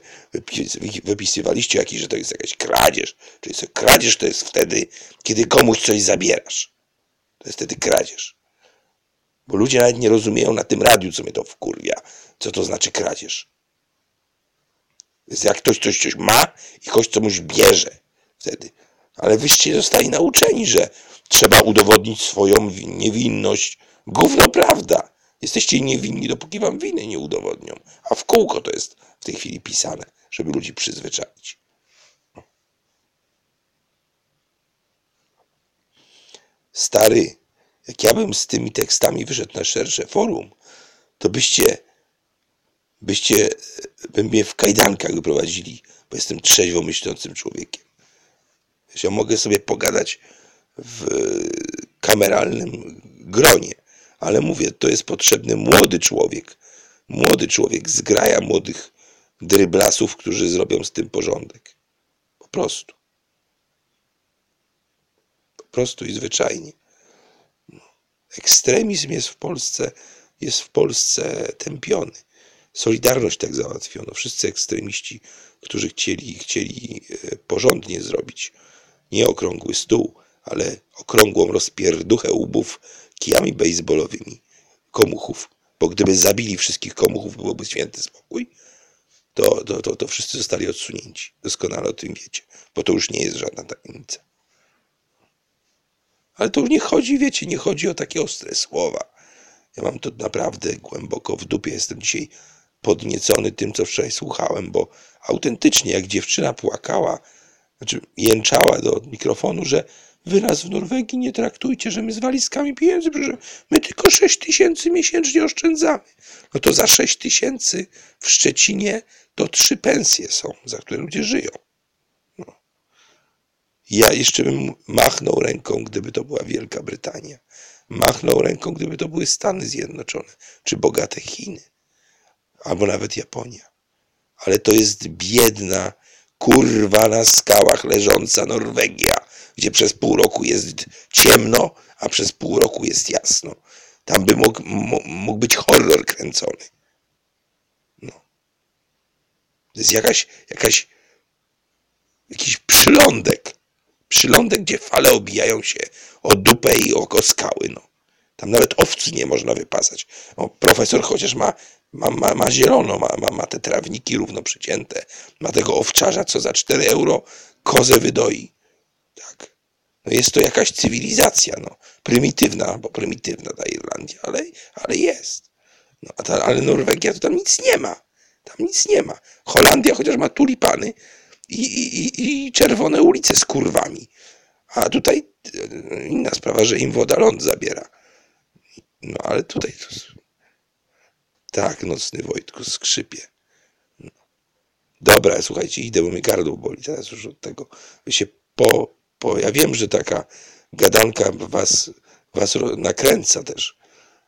Speaker 1: wypisywaliście jakiś, że to jest jakaś kradzież. Czyli kradzież to jest wtedy, kiedy komuś coś zabierasz. To jest wtedy kradzież. Bo ludzie nawet nie rozumieją na tym radiu, co mnie to wkurwia, co to znaczy kradzież. Jest jak ktoś coś, coś ma i ktoś komuś bierze wtedy. Ale wyście zostali nauczeni, że trzeba udowodnić swoją niewinność. Gówno prawda. Jesteście niewinni, dopóki wam winy nie udowodnią. A w kółko to jest w tej chwili pisane, żeby ludzi przyzwyczaić. Stary, jak ja bym z tymi tekstami wyszedł na szersze forum, to byście, byście, by mnie w kajdankach wyprowadzili, bo jestem trzeźwo myślącym człowiekiem. Ja mogę sobie pogadać w kameralnym gronie, ale mówię, to jest potrzebny młody człowiek. Młody człowiek, zgraja młodych dryblasów, którzy zrobią z tym porządek. Po prostu. Po prostu i zwyczajnie. Ekstremizm jest w Polsce, jest w Polsce tępiony. Solidarność tak załatwiono. Wszyscy ekstremiści, którzy chcieli, chcieli e, porządnie zrobić nie okrągły stół, ale okrągłą rozpierduchę łbów kijami baseballowymi komuchów, bo gdyby zabili wszystkich komuchów, byłoby święty spokój, to, to, to, to wszyscy zostali odsunięci. Doskonale o tym wiecie, bo to już nie jest żadna tajemnica. Ale to już nie chodzi, wiecie, nie chodzi o takie ostre słowa. Ja mam to naprawdę głęboko w dupie. Jestem dzisiaj podniecony tym, co wczoraj słuchałem, bo autentycznie, jak dziewczyna płakała, znaczy jęczała do mikrofonu, że wy nas w Norwegii nie traktujcie, że my z walizkami pieniędzy, że my tylko 6 tysięcy miesięcznie oszczędzamy. No to za 6 tysięcy w Szczecinie to trzy pensje są, za które ludzie żyją. Ja jeszcze bym machnął ręką, gdyby to była Wielka Brytania. Machnął ręką, gdyby to były Stany Zjednoczone, czy bogate Chiny, albo nawet Japonia. Ale to jest biedna, kurwa na skałach leżąca Norwegia, gdzie przez pół roku jest ciemno, a przez pół roku jest jasno. Tam by mógł, mógł być horror kręcony. No. To jest jakaś, jakaś, jakiś przylądek. Przylądek, gdzie fale obijają się o dupę i oko skały. No. Tam nawet owcy nie można wypasać. O, profesor chociaż ma, ma, ma, ma zielono, ma, ma, ma te trawniki równo przycięte. Ma tego owczarza, co za 4 euro kozę wydoi. Tak. No jest to jakaś cywilizacja, no. Prymitywna, bo prymitywna ta Irlandia, ale, ale jest. No, a ta, ale Norwegia to tam nic nie ma. Tam nic nie ma. Holandia chociaż ma tulipany i, i, i czerwone ulice z kurwami. A tutaj e, inna sprawa, że im woda ląd zabiera. No ale tutaj to... Tak, nocny Wojtku, skrzypie. No. Dobra, słuchajcie, idę, bo mnie gardło boli teraz już od tego. Się po, po... Ja wiem, że taka gadanka was, was nakręca też,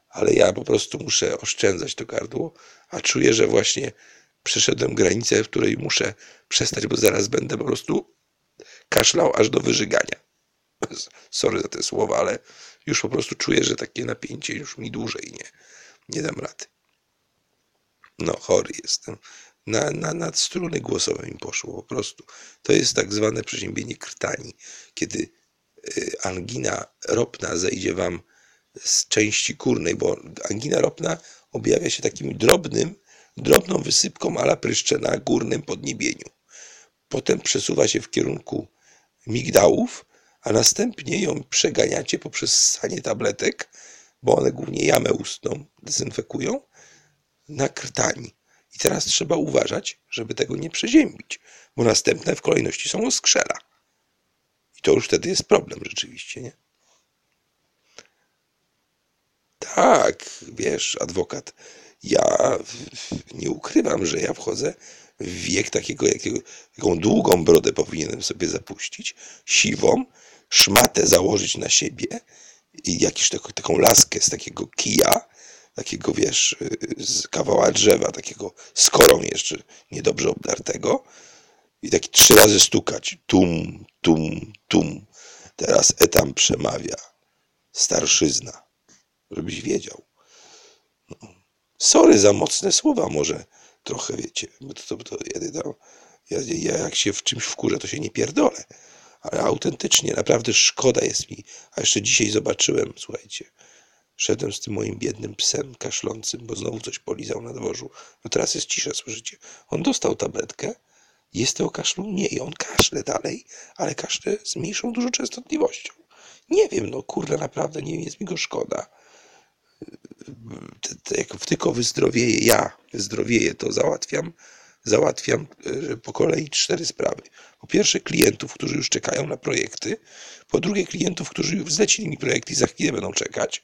Speaker 1: ale ja po prostu muszę oszczędzać to gardło, a czuję, że właśnie przeszedłem granicę, w której muszę przestać, bo zaraz będę po prostu kaszlał aż do wyżygania. Sorry za te słowa, ale już po prostu czuję, że takie napięcie już mi dłużej nie, nie dam rady. No, chory jestem. Na, na, na struny głosowe mi poszło po prostu. To jest tak zwane przeziębienie krtani, kiedy y, angina ropna zejdzie wam z części kurnej, bo angina ropna objawia się takim drobnym, drobną wysypką ala pryszcze na górnym podniebieniu. Potem przesuwa się w kierunku migdałów, a następnie ją przeganiacie poprzez ssanie tabletek, bo one głównie jamę ustną dezynfekują, na krtani. I teraz trzeba uważać, żeby tego nie przeziębić, bo następne w kolejności są oskrzela. I to już wtedy jest problem rzeczywiście, nie? Tak, wiesz, adwokat, ja nie ukrywam, że ja wchodzę w wiek takiego, jakiego, jaką długą brodę powinienem sobie zapuścić, siwą, szmatę założyć na siebie i jakąś taką, taką laskę z takiego kija, takiego wiesz, z kawała drzewa, takiego skorą jeszcze niedobrze obdartego i taki trzy razy stukać. Tum, tum, tum. Teraz etam przemawia. Starszyzna. Żebyś wiedział. No. Sorry za mocne słowa może trochę, wiecie. Bo to, to, to, ja, ja jak się w czymś wkurzę, to się nie pierdolę ale autentycznie, naprawdę szkoda jest mi. A jeszcze dzisiaj zobaczyłem, słuchajcie, szedłem z tym moim biednym psem kaszlącym, bo znowu coś polizał na dworzu. No teraz jest cisza, słyszycie? On dostał tabletkę, jest tego kaszlu mniej, on kaszle dalej, ale kaszle z mniejszą dużo częstotliwością. Nie wiem, no kurde, naprawdę nie jest mi go szkoda. Jak tylko wyzdrowieję, ja wyzdrowieję, to załatwiam załatwiam e, po kolei cztery sprawy. Po pierwsze klientów, którzy już czekają na projekty. Po drugie klientów, którzy już zlecili mi projekty i za chwilę będą czekać,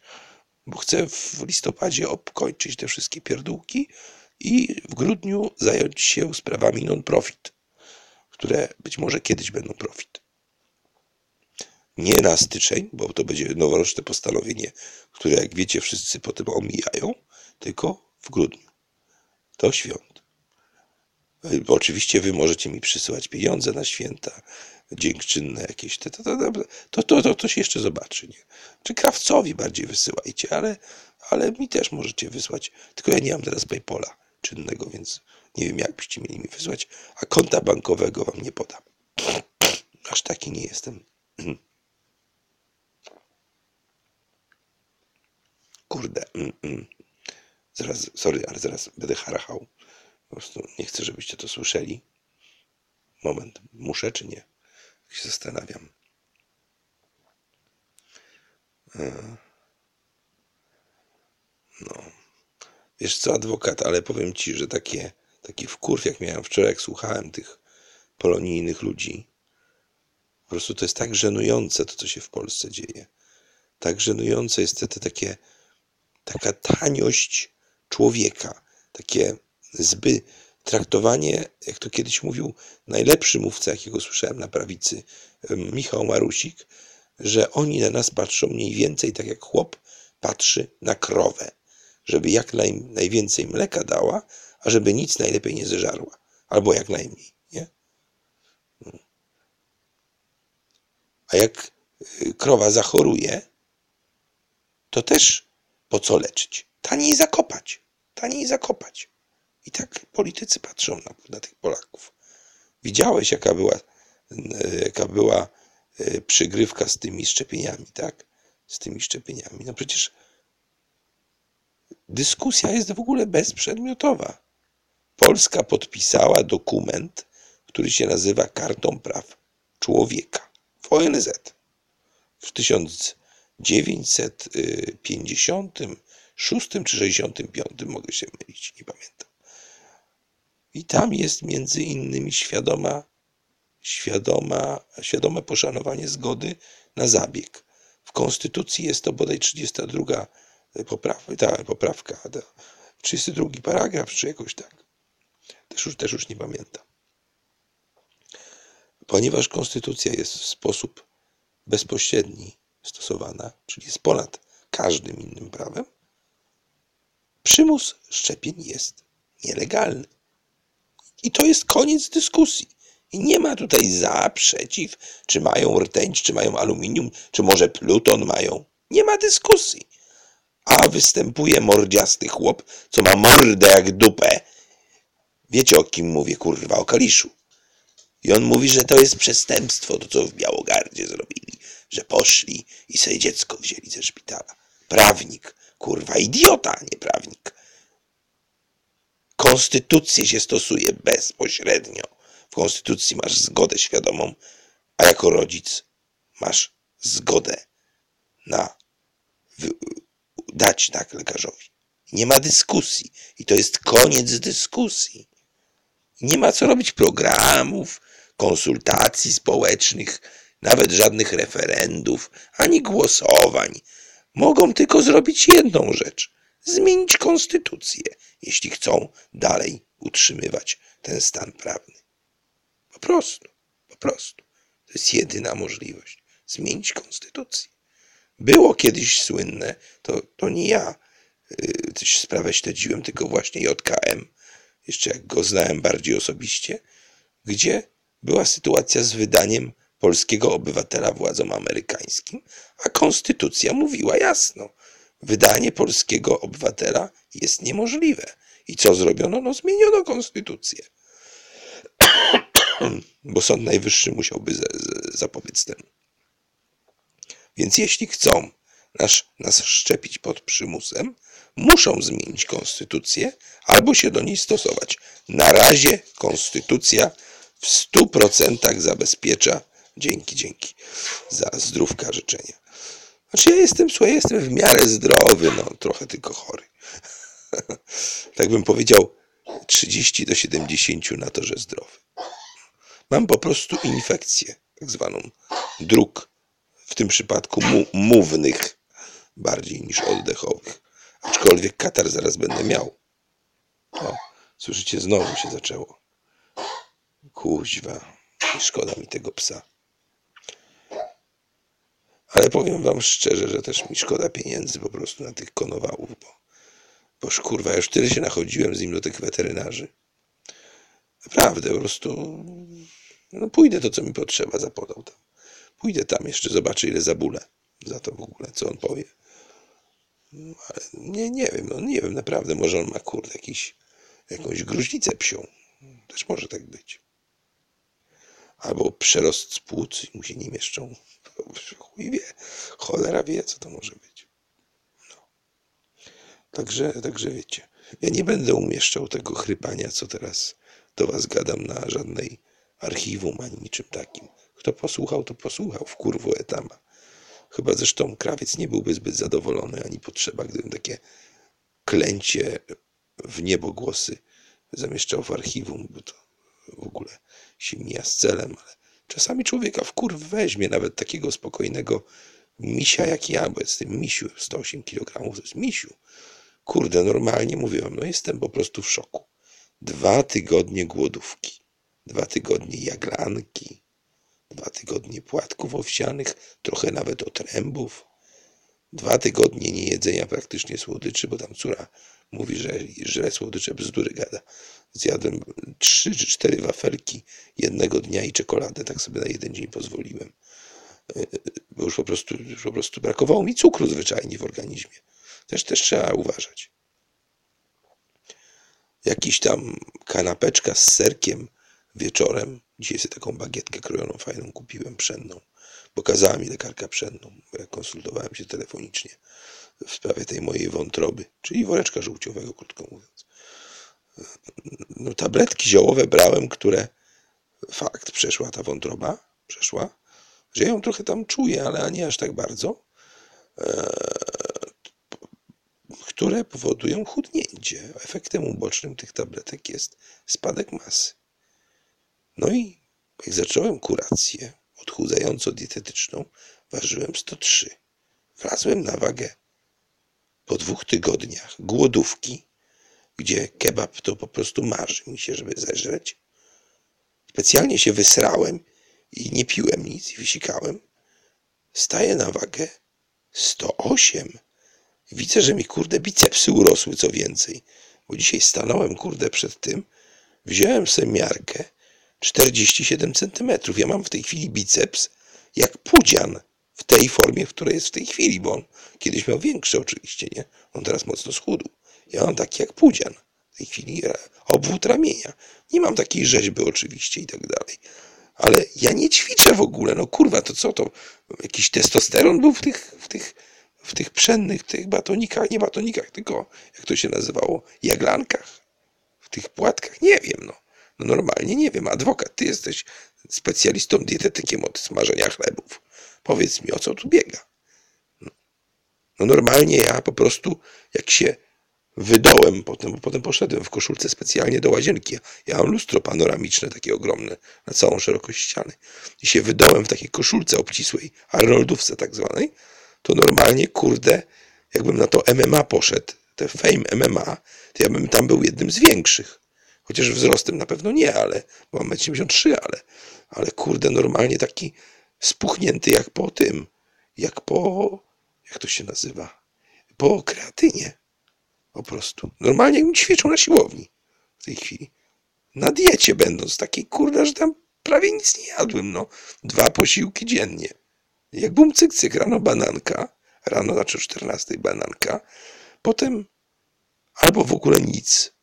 Speaker 1: bo chcę w listopadzie obkończyć te wszystkie pierdółki i w grudniu zająć się sprawami non-profit, które być może kiedyś będą profit. Nie na styczeń, bo to będzie noworoczne postanowienie, które jak wiecie wszyscy potem omijają, tylko w grudniu. Do świąt. Oczywiście wy możecie mi przysyłać pieniądze na święta, dziękczynne jakieś, to, to, to, to, to, to się jeszcze zobaczy. Nie? Czy krawcowi bardziej wysyłajcie, ale, ale mi też możecie wysłać. Tylko ja nie mam teraz Paypola czynnego, więc nie wiem, jak byście mieli mi wysłać, a konta bankowego wam nie podam. Aż taki nie jestem. Kurde. Mm, mm. Zaraz, sorry, ale zaraz będę harachał Po prostu nie chcę, żebyście to słyszeli. Moment, muszę czy nie? Tak się zastanawiam. E, no. Wiesz co, adwokat, ale powiem ci, że takie, taki wkurw, jak miałem wczoraj, jak słuchałem tych polonijnych ludzi, po prostu to jest tak żenujące to, co się w Polsce dzieje. Tak żenujące jest to, to takie, taka taniość człowieka, takie zbyt traktowanie, jak to kiedyś mówił najlepszy mówca, jakiego słyszałem na prawicy, Michał Marusik, że oni na nas patrzą mniej więcej tak jak chłop patrzy na krowę, żeby jak naj, najwięcej mleka dała, a żeby nic najlepiej nie zeżarła, albo jak najmniej, nie? A jak y, krowa zachoruje, to też po co leczyć? Taniej zakopać, taniej zakopać. I tak politycy patrzą na, na tych Polaków. Widziałeś, jaka była, jaka była e, przygrywka z tymi szczepieniami, tak? Z tymi szczepieniami. No przecież dyskusja jest w ogóle bezprzedmiotowa. Polska podpisała dokument, który się nazywa Kartą Praw Człowieka w ONZ. W 1956 czy 65, mogę się mylić, nie pamiętam. I tam jest między innymi świadoma, świadoma, świadome poszanowanie zgody na zabieg. W Konstytucji jest to bodaj 32 poprawka, ta poprawka, 32 paragraf, czy jakoś tak. Też już, też już nie pamiętam. Ponieważ Konstytucja jest w sposób bezpośredni stosowana, czyli jest ponad każdym innym prawem, przymus szczepień jest nielegalny. I to jest koniec dyskusji. I nie ma tutaj za, przeciw, czy mają rtęć, czy mają aluminium, czy może pluton mają. Nie ma dyskusji. A występuje mordziasty chłop, co ma mordę jak dupę. Wiecie o kim mówię, kurwa, o Kaliszu. I on mówi, że to jest przestępstwo, to co w Białogardzie zrobili. Że poszli i sobie dziecko wzięli ze szpitala. Prawnik, kurwa, idiota, nie prawnik. Konstytucję się stosuje bezpośrednio. W konstytucji masz zgodę świadomą, a jako rodzic masz zgodę na dać tak lekarzowi. Nie ma dyskusji i to jest koniec dyskusji. Nie ma co robić programów, konsultacji społecznych, nawet żadnych referendów, ani głosowań. Mogą tylko zrobić jedną rzecz zmienić konstytucję, jeśli chcą dalej utrzymywać ten stan prawny. Po prostu, po prostu. To jest jedyna możliwość. Zmienić konstytucję. Było kiedyś słynne, to, to nie ja yy, sprawę śledziłem, tylko właśnie JKM, jeszcze jak go znałem bardziej osobiście, gdzie była sytuacja z wydaniem polskiego obywatela władzom amerykańskim, a konstytucja mówiła jasno, wydanie polskiego obywatela jest niemożliwe. I co zrobiono? No zmieniono konstytucję. Bo Sąd Najwyższy musiałby zapobiec temu. Więc jeśli chcą nas, nas szczepić pod przymusem, muszą zmienić konstytucję albo się do niej stosować. Na razie konstytucja w stu procentach zabezpiecza, dzięki, dzięki, za zdrówka życzenia. Znaczy ja jestem, słuchaj, jestem w miarę zdrowy, no trochę tylko chory. tak bym powiedział 30 do 70 na to, że zdrowy. Mam po prostu infekcję, tak zwaną dróg, w tym przypadku mu mównych, bardziej niż oddechowych. Aczkolwiek katar zaraz będę miał. O, słyszycie, znowu się zaczęło. Kuźwa, szkoda mi tego psa. Ale powiem wam szczerze, że też mi szkoda pieniędzy po prostu na tych konowałów, bo, bo kurwa, ja już tyle się nachodziłem z nim do tych weterynarzy. Naprawdę, po prostu no pójdę to, co mi potrzeba, zapodał tam. Pójdę tam jeszcze, zobaczę ile zabulę za to w ogóle, co on powie. No, ale nie, nie wiem, no nie wiem, naprawdę, może on ma kurde jakiś, jakąś gruźlicę psią. Też może tak być. Albo przerost płuc i mu się nie mieszczą chuj wie, cholera wie, co to może być. No. Także, także wiecie. Ja nie będę umieszczał tego chrypania, co teraz do was gadam na żadnej archiwum ani niczym takim. Kto posłuchał, to posłuchał w kurwo etama. Chyba zresztą krawiec nie byłby zbyt zadowolony ani potrzeba, gdybym takie klęcie w niebogłosy zamieszczał w archiwum, bo to w ogóle się mija z celem, ale czasami człowieka w kurw weźmie, nawet takiego spokojnego misia jak ja, bo jestem misiu, 108 kg to jest misiu. Kurde, normalnie mówiłem, no jestem po prostu w szoku. Dwa tygodnie głodówki, dwa tygodnie jaglanki, dwa tygodnie płatków owsianych, trochę nawet otrębów, dwa tygodnie niejedzenia praktycznie słodyczy, bo tam córa mówi, że żre słodycze bzdury gada. Zjadłem trzy czy cztery wafelki jednego dnia i czekoladę, tak sobie na jeden dzień pozwoliłem. Bo już po prostu, już po prostu brakowało mi cukru zwyczajnie w organizmie. Też, też trzeba uważać. Jakiś tam kanapeczka z serkiem wieczorem. Dzisiaj sobie taką bagietkę krojoną fajną kupiłem, pszenną. Pokazała mi lekarka pszenną, konsultowałem się telefonicznie w sprawie tej mojej wątroby, czyli woreczka żółciowego, krótko mówiąc. No, tabletki ziołowe brałem, które fakt przeszła ta wątroba, przeszła, że ją trochę tam czuję, ale nie aż tak bardzo, e, które powodują chudnięcie. Efektem ubocznym tych tabletek jest spadek masy. No i jak zacząłem kurację odchudzająco-dietetyczną, ważyłem 103. Wlazłem na wagę po dwóch tygodniach głodówki, gdzie kebab to po prostu marzy mi się, żeby zeżreć. Specjalnie się wysrałem i nie piłem nic i wysikałem. Staję na wagę 108. Widzę, że mi kurde bicepsy urosły co więcej, bo dzisiaj stanąłem kurde przed tym, wziąłem sobie miarkę 47 cm. Ja mam w tej chwili biceps jak pudzian w tej formie, w której jest w tej chwili, bo on kiedyś miał większy oczywiście, nie? On teraz mocno schudł. Ja mam taki jak pudzian. W tej chwili obwód ramienia. Nie mam takiej rzeźby oczywiście i tak dalej. Ale ja nie ćwiczę w ogóle. No kurwa, to co to? Jakiś testosteron był w tych, w tych, w tych pszennych, tych batonikach, nie batonikach, tylko jak to się nazywało? Jaglankach. W tych płatkach? Nie wiem, no. No normalnie nie wiem. Adwokat, ty jesteś specjalistą dietetykiem od smażenia chlebów. Powiedz mi, o co tu biega? No, no normalnie ja po prostu, jak się wydołem potem, bo potem poszedłem w koszulce specjalnie do łazienki. Ja mam lustro panoramiczne, takie ogromne, na całą szerokość ściany. I się wydołem w takiej koszulce obcisłej, Arnoldówce tak zwanej, to normalnie, kurde, jakbym na to MMA poszedł, te Fame MMA, to ja bym tam był jednym z większych. Chociaż wzrostem na pewno nie, ale, bo mam 73, ale, ale kurde, normalnie taki spuchnięty jak po tym, jak po, jak to się nazywa, po kreatynie. Po prostu. Normalnie jakbym ćwiczył na siłowni w tej chwili. Na diecie będąc, takiej kurde, że tam prawie nic nie jadłem, no. Dwa posiłki dziennie. Jak bum cyk, cyk, rano bananka, rano znaczy o 14 bananka, potem albo w ogóle nic,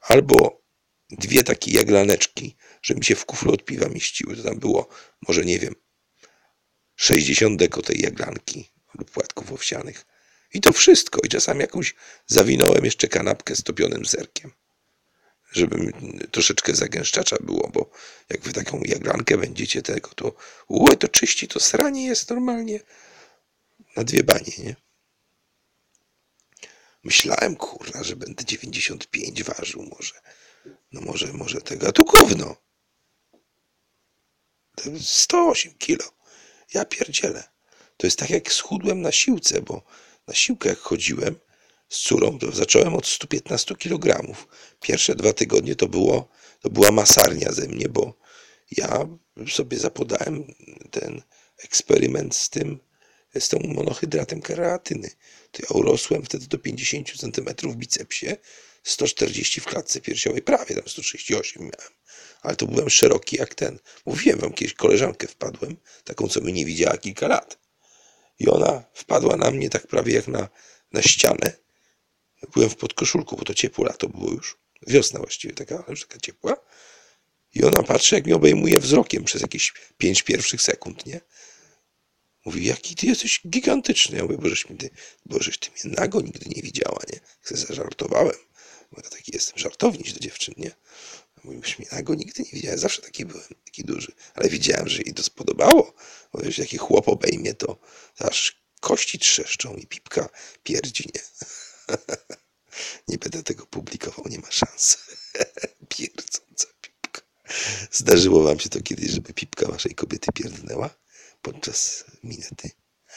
Speaker 1: albo dwie takie jaglaneczki, że mi się w kuflu od piwa mieściły. To tam było, może nie wiem, 60 deko tej jaglanki lub płatków owsianych. I to wszystko. I czasami jakąś zawinąłem jeszcze kanapkę z topionym serkiem. Żeby troszeczkę zagęszczacza było, bo jak wy taką jaglankę będziecie tego, to ue, to czyści, to sranie jest normalnie na dwie banie, nie? Myślałem, kurna, że będę 95 ważył może. No może, może tego. A tu gówno. 108 kilo. Ja pierdzielę. To jest tak jak schudłem na siłce, bo na siłkę jak chodziłem z córą, to zacząłem od 115 kg. Pierwsze dwa tygodnie to było, to była masarnia ze mnie, bo ja sobie zapodałem ten eksperyment z tym, z tą monohydratem kreatyny. To ja urosłem wtedy do 50 cm w bicepsie, 140 w klatce piersiowej, prawie tam 138 miałem. Ale to byłem szeroki jak ten. Mówiłem wam kiedyś, koleżankę wpadłem, taką, co mnie nie widziała kilka lat. I ona wpadła na mnie tak prawie jak na, na ścianę. Byłem w podkoszulku, bo to ciepło lato było już. Wiosna właściwie taka, ale już taka ciepła. I ona patrzy, jak mnie obejmuje wzrokiem przez jakieś pięć pierwszych sekund, nie? Mówi, jaki ty jesteś gigantyczny. Ja mówię, bożeś, ty, bożeś ty mnie nago nigdy nie widziała, nie? Se zażartowałem. Bo ja taki jestem żartowniś do dziewczyn, nie? Mój ja go nigdy nie widziałem, zawsze taki byłem, taki duży. Ale widziałem, że jej to spodobało. Bo jeśli taki chłop obejmie, to aż kości trzeszczą i pipka pierdzi, nie? nie będę tego publikował, nie ma szans. Pierdząca pipka. Zdarzyło wam się to kiedyś, żeby pipka waszej kobiety pierdnęła podczas minety?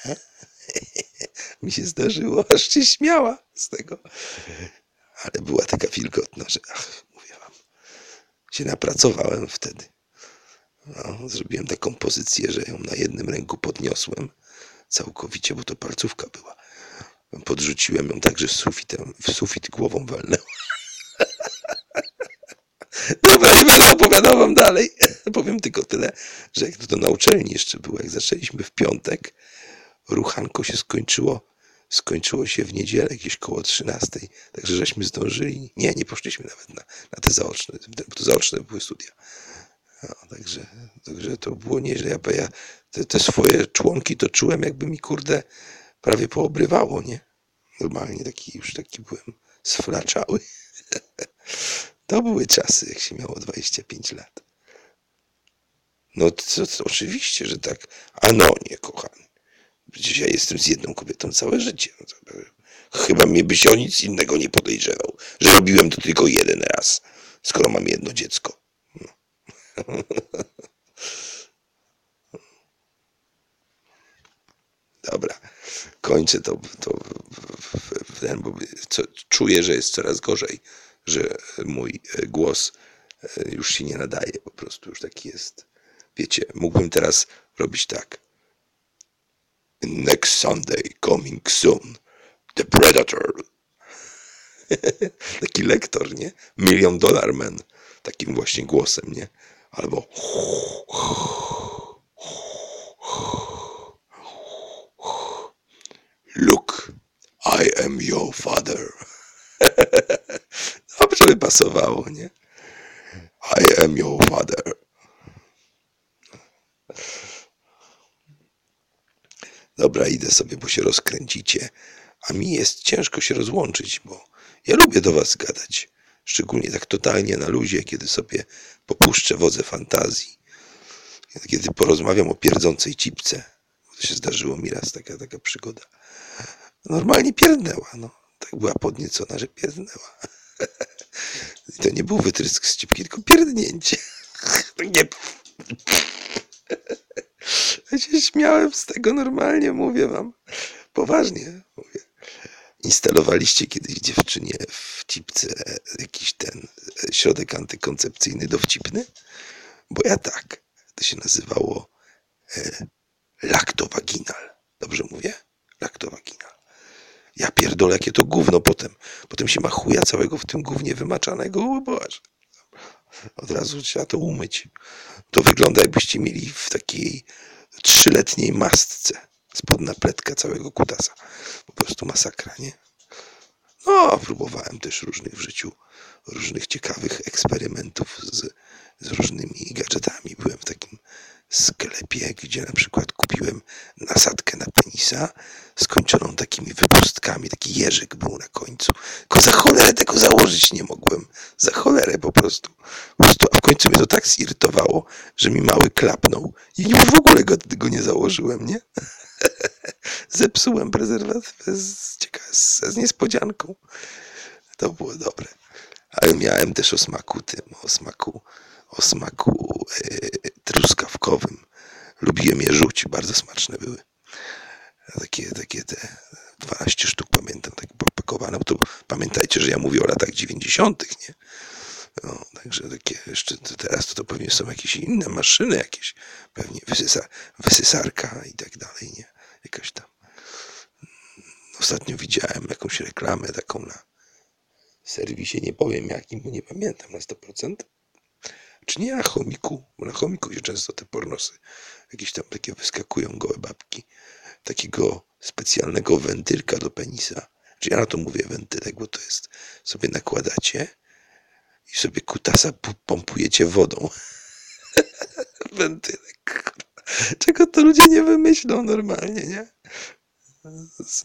Speaker 1: Mi się zdarzyło, aż się śmiała z tego. Ale była taka wilgotna, że ach, się napracowałem wtedy. No, zrobiłem taką pozycję, że ją na jednym ręku podniosłem całkowicie, bo to palcówka była. Podrzuciłem ją tak, że sufitem, w sufit głową walnęła. Dobra, nie będę opowiadał wam dalej. Powiem tylko tyle, że jak to na uczelni jeszcze było, jak zaczęliśmy w piątek, ruchanko się skończyło. Skończyło się w niedzielę, jakieś koło 13. Także żeśmy zdążyli. Nie, nie poszliśmy nawet na, na te zaoczne, bo to zaoczne były studia. No, także, także to było nieźle. Ja, ja te, te swoje członki to czułem, jakby mi kurde prawie poobrywało, nie? Normalnie taki już taki byłem sflaczały. To były czasy, jak się miało 25 lat. No to, to oczywiście, że tak. A no nie, kochany. Przecież ja jestem z jedną kobietą całe życie. No to, chyba mnie byś o nic innego nie podejrzewał, że robiłem to tylko jeden raz, skoro mam jedno dziecko. No. Dobra, kończę to, to ten, bo co, czuję, że jest coraz gorzej, że mój głos już się nie nadaje, po prostu już taki jest. Wiecie, mógłbym teraz robić tak. Next Sunday coming soon. The Predator. Taki lektor, nie? Million Dollar Man. Takim właśnie głosem, nie? Albo Look, I am your father. Dobrze by pasowało, nie? I am your father. Dobra, idę sobie, bo się rozkręcicie. A mi jest ciężko się rozłączyć, bo ja lubię do was gadać. Szczególnie tak totalnie na luzie, kiedy sobie popuszczę wodze fantazji. Kiedy porozmawiam o pierdzącej cipce. To się zdarzyło mi raz taka, taka przygoda. Normalnie pierdnęła, no. Tak była podniecona, że pierdnęła. I to nie był wytrysk z cipki, tylko pierdnięcie. Nie. Ja się śmiałem z tego normalnie, mówię wam. Poważnie mówię. Instalowaliście kiedyś dziewczynie w cipce jakiś ten środek antykoncepcyjny dowcipny? Bo ja tak. To się nazywało e, laktowaginal. Dobrze mówię? Laktowaginal. Ja pierdolę, jakie to gówno potem. Potem się ma chuja całego w tym gównie wymaczanego. O Boże. Od razu trzeba to umyć. To wygląda jakbyście mieli w takiej trzyletniej masce spod napletka całego kutasa. Po prostu masakra, nie? No, próbowałem też różnych w życiu, różnych ciekawych eksperymentów z, z różnymi gadżetami. Byłem w takim sklepie, gdzie na przykład kupiłem nasadkę na penisa skończoną takimi wypustkami, taki jeżyk był na końcu. Tylko za cholerę tego założyć nie mogłem. Za cholerę po prostu. Po prostu a w końcu mnie to tak zirytowało, że mi mały klapnął i już w ogóle go, go nie założyłem, nie? Zepsułem prezerwatywę z, z, z niespodzianką. To było dobre. Ale miałem też o smaku tym, o smaku o smaku e, truskawkowym. Lubiłem je rzuć, bardzo smaczne były. Takie, takie te 12 sztuk pamiętam, tak popakowane. To pamiętajcie, że ja mówię o latach 90., nie? No, także takie jeszcze teraz to, to pewnie są jakieś inne maszyny, jakieś pewnie wysysa, wysysarka i tak dalej, nie? Jakaś tam. Ostatnio widziałem jakąś reklamę taką na serwisie, nie powiem jakim, bo nie pamiętam na 100%. Czy nie na chomiku? Bo na chomiku się często te pornosy jakieś tam takie wyskakują gołe babki. Takiego specjalnego wentylka do penisa. Czy ja na to mówię wentylek, bo to jest sobie nakładacie i sobie kutasa pompujecie wodą. wentylek. Czego to ludzie nie wymyślą normalnie, nie?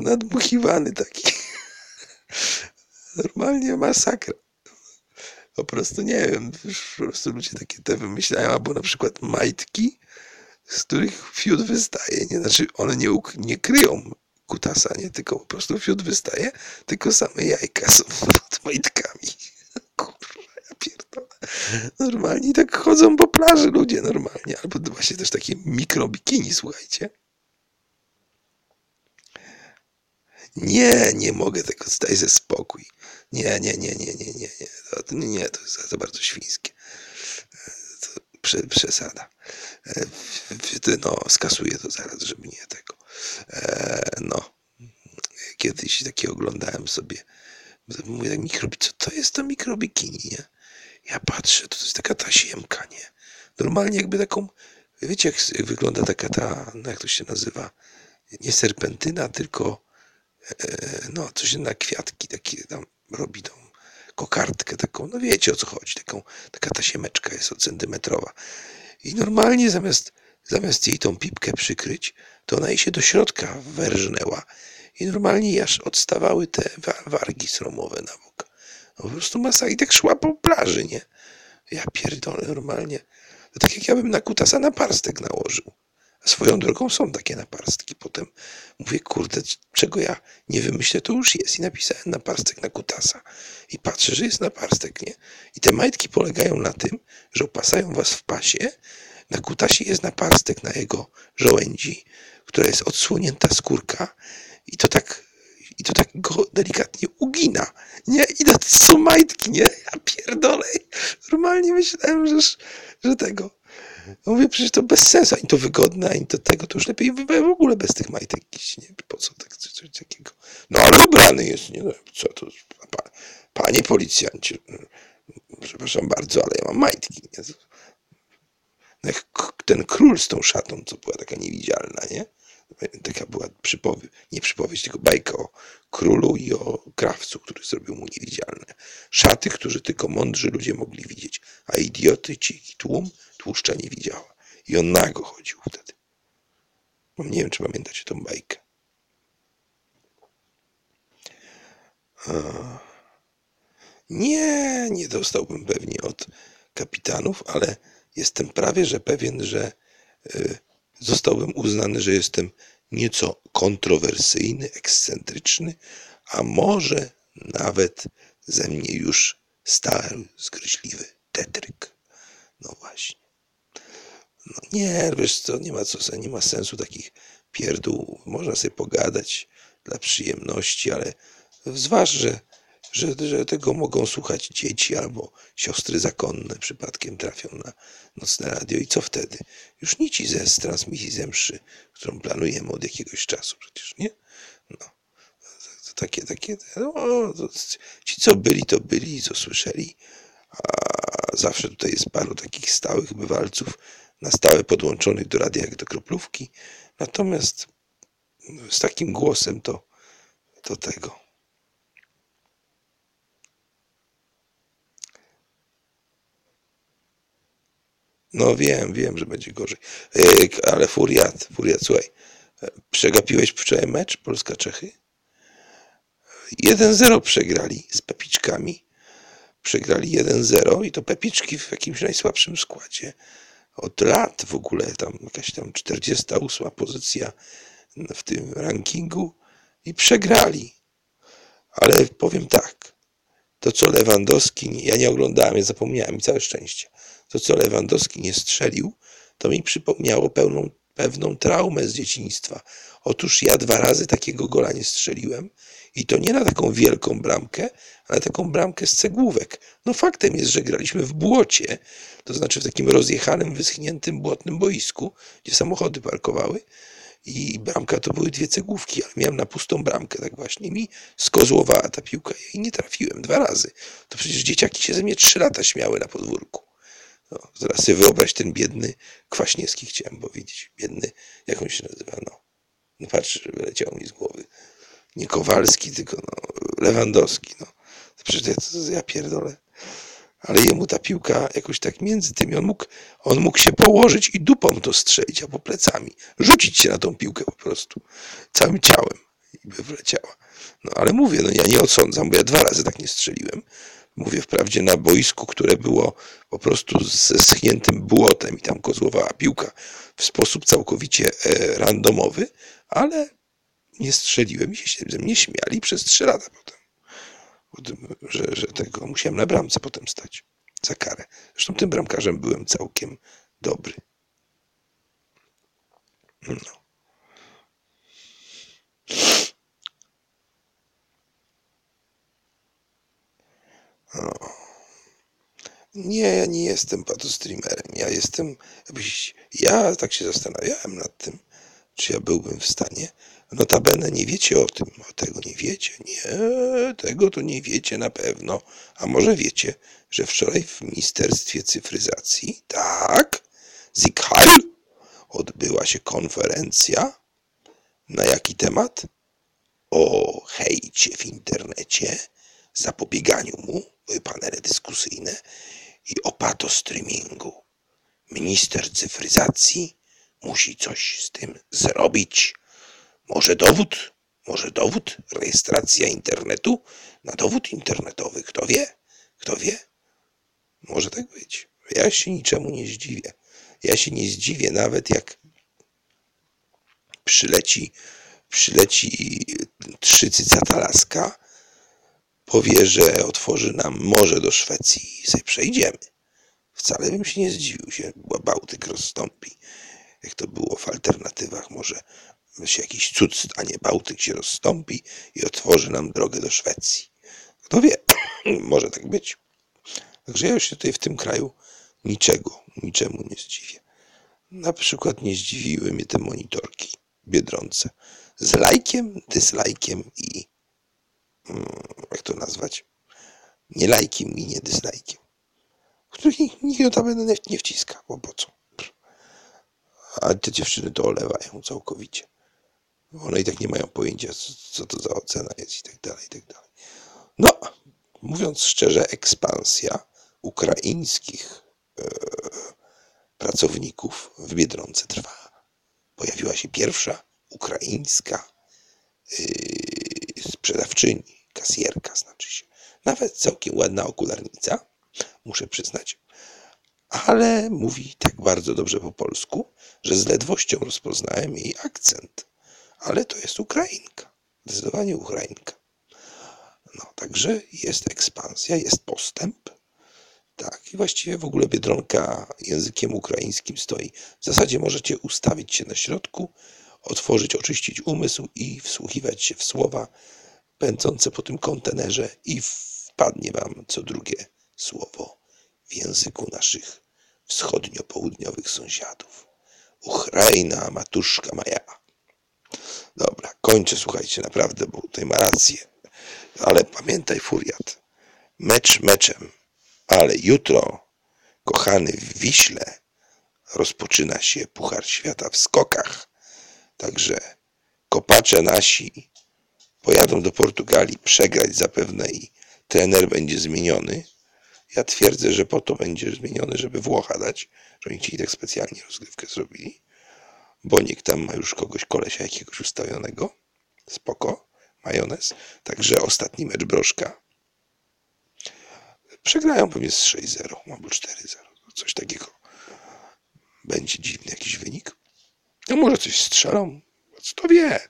Speaker 1: Nadmuchiwany taki. Normalnie masakra. Po prostu nie wiem, po prostu ludzie takie te wymyślają, albo na przykład majtki, z których fiut wystaje, nie? Znaczy one nie, nie kryją kutasa, nie? Tylko po prostu fiut wystaje, tylko same jajka są pod majtkami. Kurwa, ja pierdolę. Normalnie tak chodzą po plaży ludzie normalnie, albo właśnie też takie mikrobikini, słuchajcie. Nie, nie mogę tego, daj ze spokój. Nie, nie, nie, nie, nie, nie, nie, to, nie, to jest za bardzo świńskie. To prze, przesada. No, skasuję to zaraz, żeby nie tego. No, kiedyś takie oglądałem sobie, mówię tak, mikrobi, co to jest to mikrobikini, nie? Ja patrzę, to jest taka tasiemka, nie? Normalnie jakby taką, wiecie jak wygląda taka ta, no jak to się nazywa, nie serpentyna, tylko E, no, coś na kwiatki takie tam robi tą kokardkę taką, no wiecie o co chodzi, taką, taka tasiemeczka jest od centymetrowa. I normalnie zamiast, zamiast jej tą pipkę przykryć, to ona jej się do środka werżnęła i normalnie aż odstawały te wargi sromowe na bok. No, po prostu masa i tak szła po plaży, nie? Ja pierdolę normalnie. To tak jak ja bym na kutasa na parstek nałożył. Swoją drogą są takie naparstki. Potem mówię, kurde, czego ja nie wymyślę, to już jest. I napisałem naparstek na kutasa. I patrzę, że jest naparstek, nie? I te majtki polegają na tym, że opasają was w pasie. Na kutasie jest naparstek na jego żołędzi, która jest odsłonięta skórka. I to tak, i to tak go delikatnie ugina. Nie? I to są majtki, nie? Ja pierdolę. Normalnie myślałem, że, że tego no mówię, przecież to bez sensu, ani to wygodne, ani to tego, to już lepiej w ogóle bez tych majtek iść, nie? Po co tak, coś takiego? No ale ubrany jest, nie? No, co to, pa, panie policjancie, przepraszam bardzo, ale ja mam majtki, nie? No ten król z tą szatą, co była taka niewidzialna, nie? Taka była przypowieść, nie przypowieść, tylko bajka o królu i o krawcu, który zrobił mu niewidzialne. Szaty, które tylko mądrzy ludzie mogli widzieć, a idioty, ci tłum, tłuszcza nie widziała. I on nago chodził wtedy. Bo nie wiem, czy pamiętacie tą bajkę. Nie, nie dostałbym pewnie od kapitanów, ale jestem prawie, że pewien, że y, zostałbym uznany, że jestem nieco kontrowersyjny, ekscentryczny, a może nawet ze mnie już stary, zgryźliwy tetryk. No właśnie. No nie, wiesz co, nie ma co, nie ma sensu takich pierdół. Można sobie pogadać dla przyjemności, ale zważ, że, że, że tego mogą słuchać dzieci albo siostry zakonne przypadkiem trafią na nocne radio i co wtedy? Już nic ze z transmisji zemszy, którą planujemy od jakiegoś czasu przecież, nie? No. Takie, takie, no, to ci co byli, to byli, co słyszeli, a zawsze tutaj jest paru takich stałych bywalców, na stałe podłączonych do radia jak do kroplówki. Natomiast z takim głosem to, to tego. No wiem, wiem, że będzie gorzej. Ale Furiat, Furiat, słuchaj, przegapiłeś wczoraj mecz Polska-Czechy? 1-0 przegrali z Pepiczkami. Przegrali 1-0 i to Pepiczki w jakimś najsłabszym składzie od lat w ogóle, tam jakaś tam 48 pozycja w tym rankingu i przegrali. Ale powiem tak, to co Lewandowski, ja nie oglądałem, ja zapomniałem i całe szczęście, to co Lewandowski nie strzelił, to mi przypomniało pełną, pewną traumę z dzieciństwa. Otóż ja dwa razy takiego gola nie strzeliłem i to nie na taką wielką bramkę, ale taką bramkę z cegłówek. No faktem jest, że graliśmy w błocie, to znaczy w takim rozjechanym, wyschniętym, błotnym boisku, gdzie samochody parkowały i bramka to były dwie cegłówki, ale miałem na pustą bramkę, tak właśnie mi skozłowała ta piłka i nie trafiłem dwa razy. To przecież dzieciaki się ze mnie trzy lata śmiały na podwórku. No, zaraz sobie wyobraź ten biedny Kwaśniewski chciałem powiedzieć. Biedny, jak on się nazywa, no. No patrz, że wyleciało mi z głowy nie Kowalski, tylko no, Lewandowski. No. Przecież ja, ja pierdolę. Ale jemu ta piłka jakoś tak między tymi, on mógł, on mógł się położyć i dupą to strzelić, albo plecami. Rzucić się na tą piłkę po prostu. Całym ciałem. i by wleciała. No ale mówię, no ja nie odsądzam, bo ja dwa razy tak nie strzeliłem. Mówię wprawdzie na boisku, które było po prostu ze schniętym błotem i tam kozłowała piłka w sposób całkowicie e, randomowy, ale nie strzeliłem i się ze mnie śmiali przez trzy lata potem. Że, że tego musiałem na bramce potem stać za karę. Zresztą tym bramkarzem byłem całkiem dobry. No. No. Nie, ja nie jestem patostreamerem. Ja jestem, ja tak się zastanawiałem nad tym, czy ja byłbym w stanie. Notabene nie wiecie o tym, o tego nie wiecie. Nie, tego to nie wiecie na pewno. A może wiecie, że wczoraj w Ministerstwie Cyfryzacji, tak, Zikhal, odbyła się konferencja. Na jaki temat? O hejcie w internecie, zapobieganiu mu, były panele dyskusyjne i o patostreamingu. Minister cyfryzacji musi coś z tym zrobić. Może dowód? Może dowód? Rejestracja internetu na dowód internetowy. Kto wie? Kto wie? Może tak być. Ja się niczemu nie zdziwię. Ja się nie zdziwię nawet jak przyleci, przyleci trzycycata laska, powie, że otworzy nam morze do Szwecji i sobie przejdziemy. Wcale bym się nie zdziwił, się Bałtyk rozstąpi. Jak to było w alternatywach, może się jakiś cud, a nie Bałtyk się rozstąpi i otworzy nam drogę do Szwecji. Kto wie, może tak być. Także ja już się tutaj w tym kraju niczego, niczemu nie zdziwię. Na przykład nie zdziwiły mnie te monitorki biedronce z lajkiem, dyslajkiem i mm, jak to nazwać? Nie lajkiem i nie dyslajkiem. Których nikt notabene nie wciska, bo po co? A te dziewczyny to olewają całkowicie. One i tak nie mają pojęcia, co to za ocena jest i tak dalej, i tak dalej. No, mówiąc szczerze, ekspansja ukraińskich e, pracowników w Biedronce trwa. Pojawiła się pierwsza ukraińska e, sprzedawczyni, kasjerka znaczy się. Nawet całkiem ładna okularnica, muszę przyznać. Ale mówi tak bardzo dobrze po polsku, że z ledwością rozpoznałem jej akcent. Ale to jest Ukrainka. Zdecydowanie Ukrainka. No, także jest ekspansja, jest postęp. Tak, i właściwie w ogóle Biedronka językiem ukraińskim stoi. W zasadzie możecie ustawić się na środku, otworzyć, oczyścić umysł i wsłuchiwać się w słowa pędzące po tym kontenerze i wpadnie wam co drugie słowo w języku naszych wschodnio-południowych sąsiadów. Ukraina, matuszka moja. Dobra, kończę, słuchajcie, naprawdę, bo tutaj ma rację. Ale pamiętaj, Furiat, mecz meczem, ale jutro, kochany w Wiśle, rozpoczyna się Puchar Świata w skokach. Także kopacze nasi pojadą do Portugalii przegrać zapewne i trener będzie zmieniony. Ja twierdzę, że po to będzie zmieniony, żeby Włocha dać, że oni ci tak specjalnie rozgrywkę zrobili. Bonik tam ma już kogoś, kolesia jakiegoś ustawionego. Spoko, majonez. Także ostatni mecz Broszka. Przegrają pewnie z 6-0 albo 4-0. Coś takiego. Będzie dziwny jakiś wynik. No może coś strzelą. Co to wie?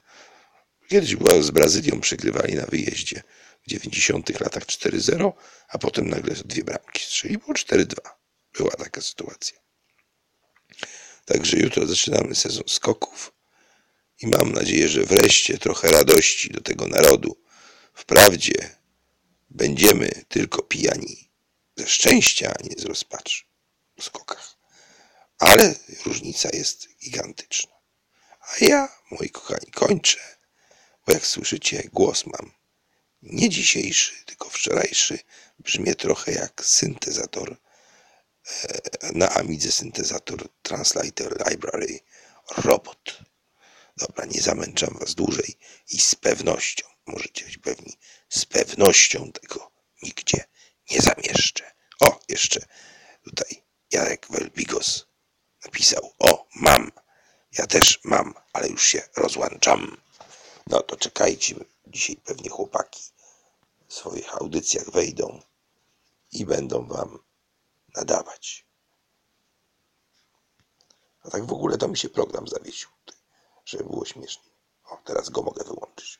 Speaker 1: Kiedyś była z Brazylią, przegrywali na wyjeździe w 90 latach 4-0, a potem nagle dwie bramki strzeli, było 4-2. Była taka sytuacja. Także jutro zaczynamy sezon skoków i mam nadzieję, że wreszcie trochę radości do tego narodu. Wprawdzie będziemy tylko pijani ze szczęścia, a nie z rozpaczy w skokach. Ale różnica jest gigantyczna. A ja, moi kochani, kończę, bo jak słyszycie, głos mam nie dzisiejszy, tylko wczorajszy. Brzmi trochę jak syntezator na Amidze syntezator Translator Library Robot. Dobra, nie zamęczam was dłużej i z pewnością, możecie być pewni, z pewnością tego nigdzie nie zamieszczę. O, jeszcze tutaj Jarek Welbigos napisał, o, mam, ja też mam, ale już się rozłączam. No to czekajcie, dzisiaj pewnie chłopaki w swoich audycjach wejdą i będą wam nadawać. A tak w ogóle to mi się program zawiesił, żeby było śmiesznie. O, teraz go mogę wyłączyć.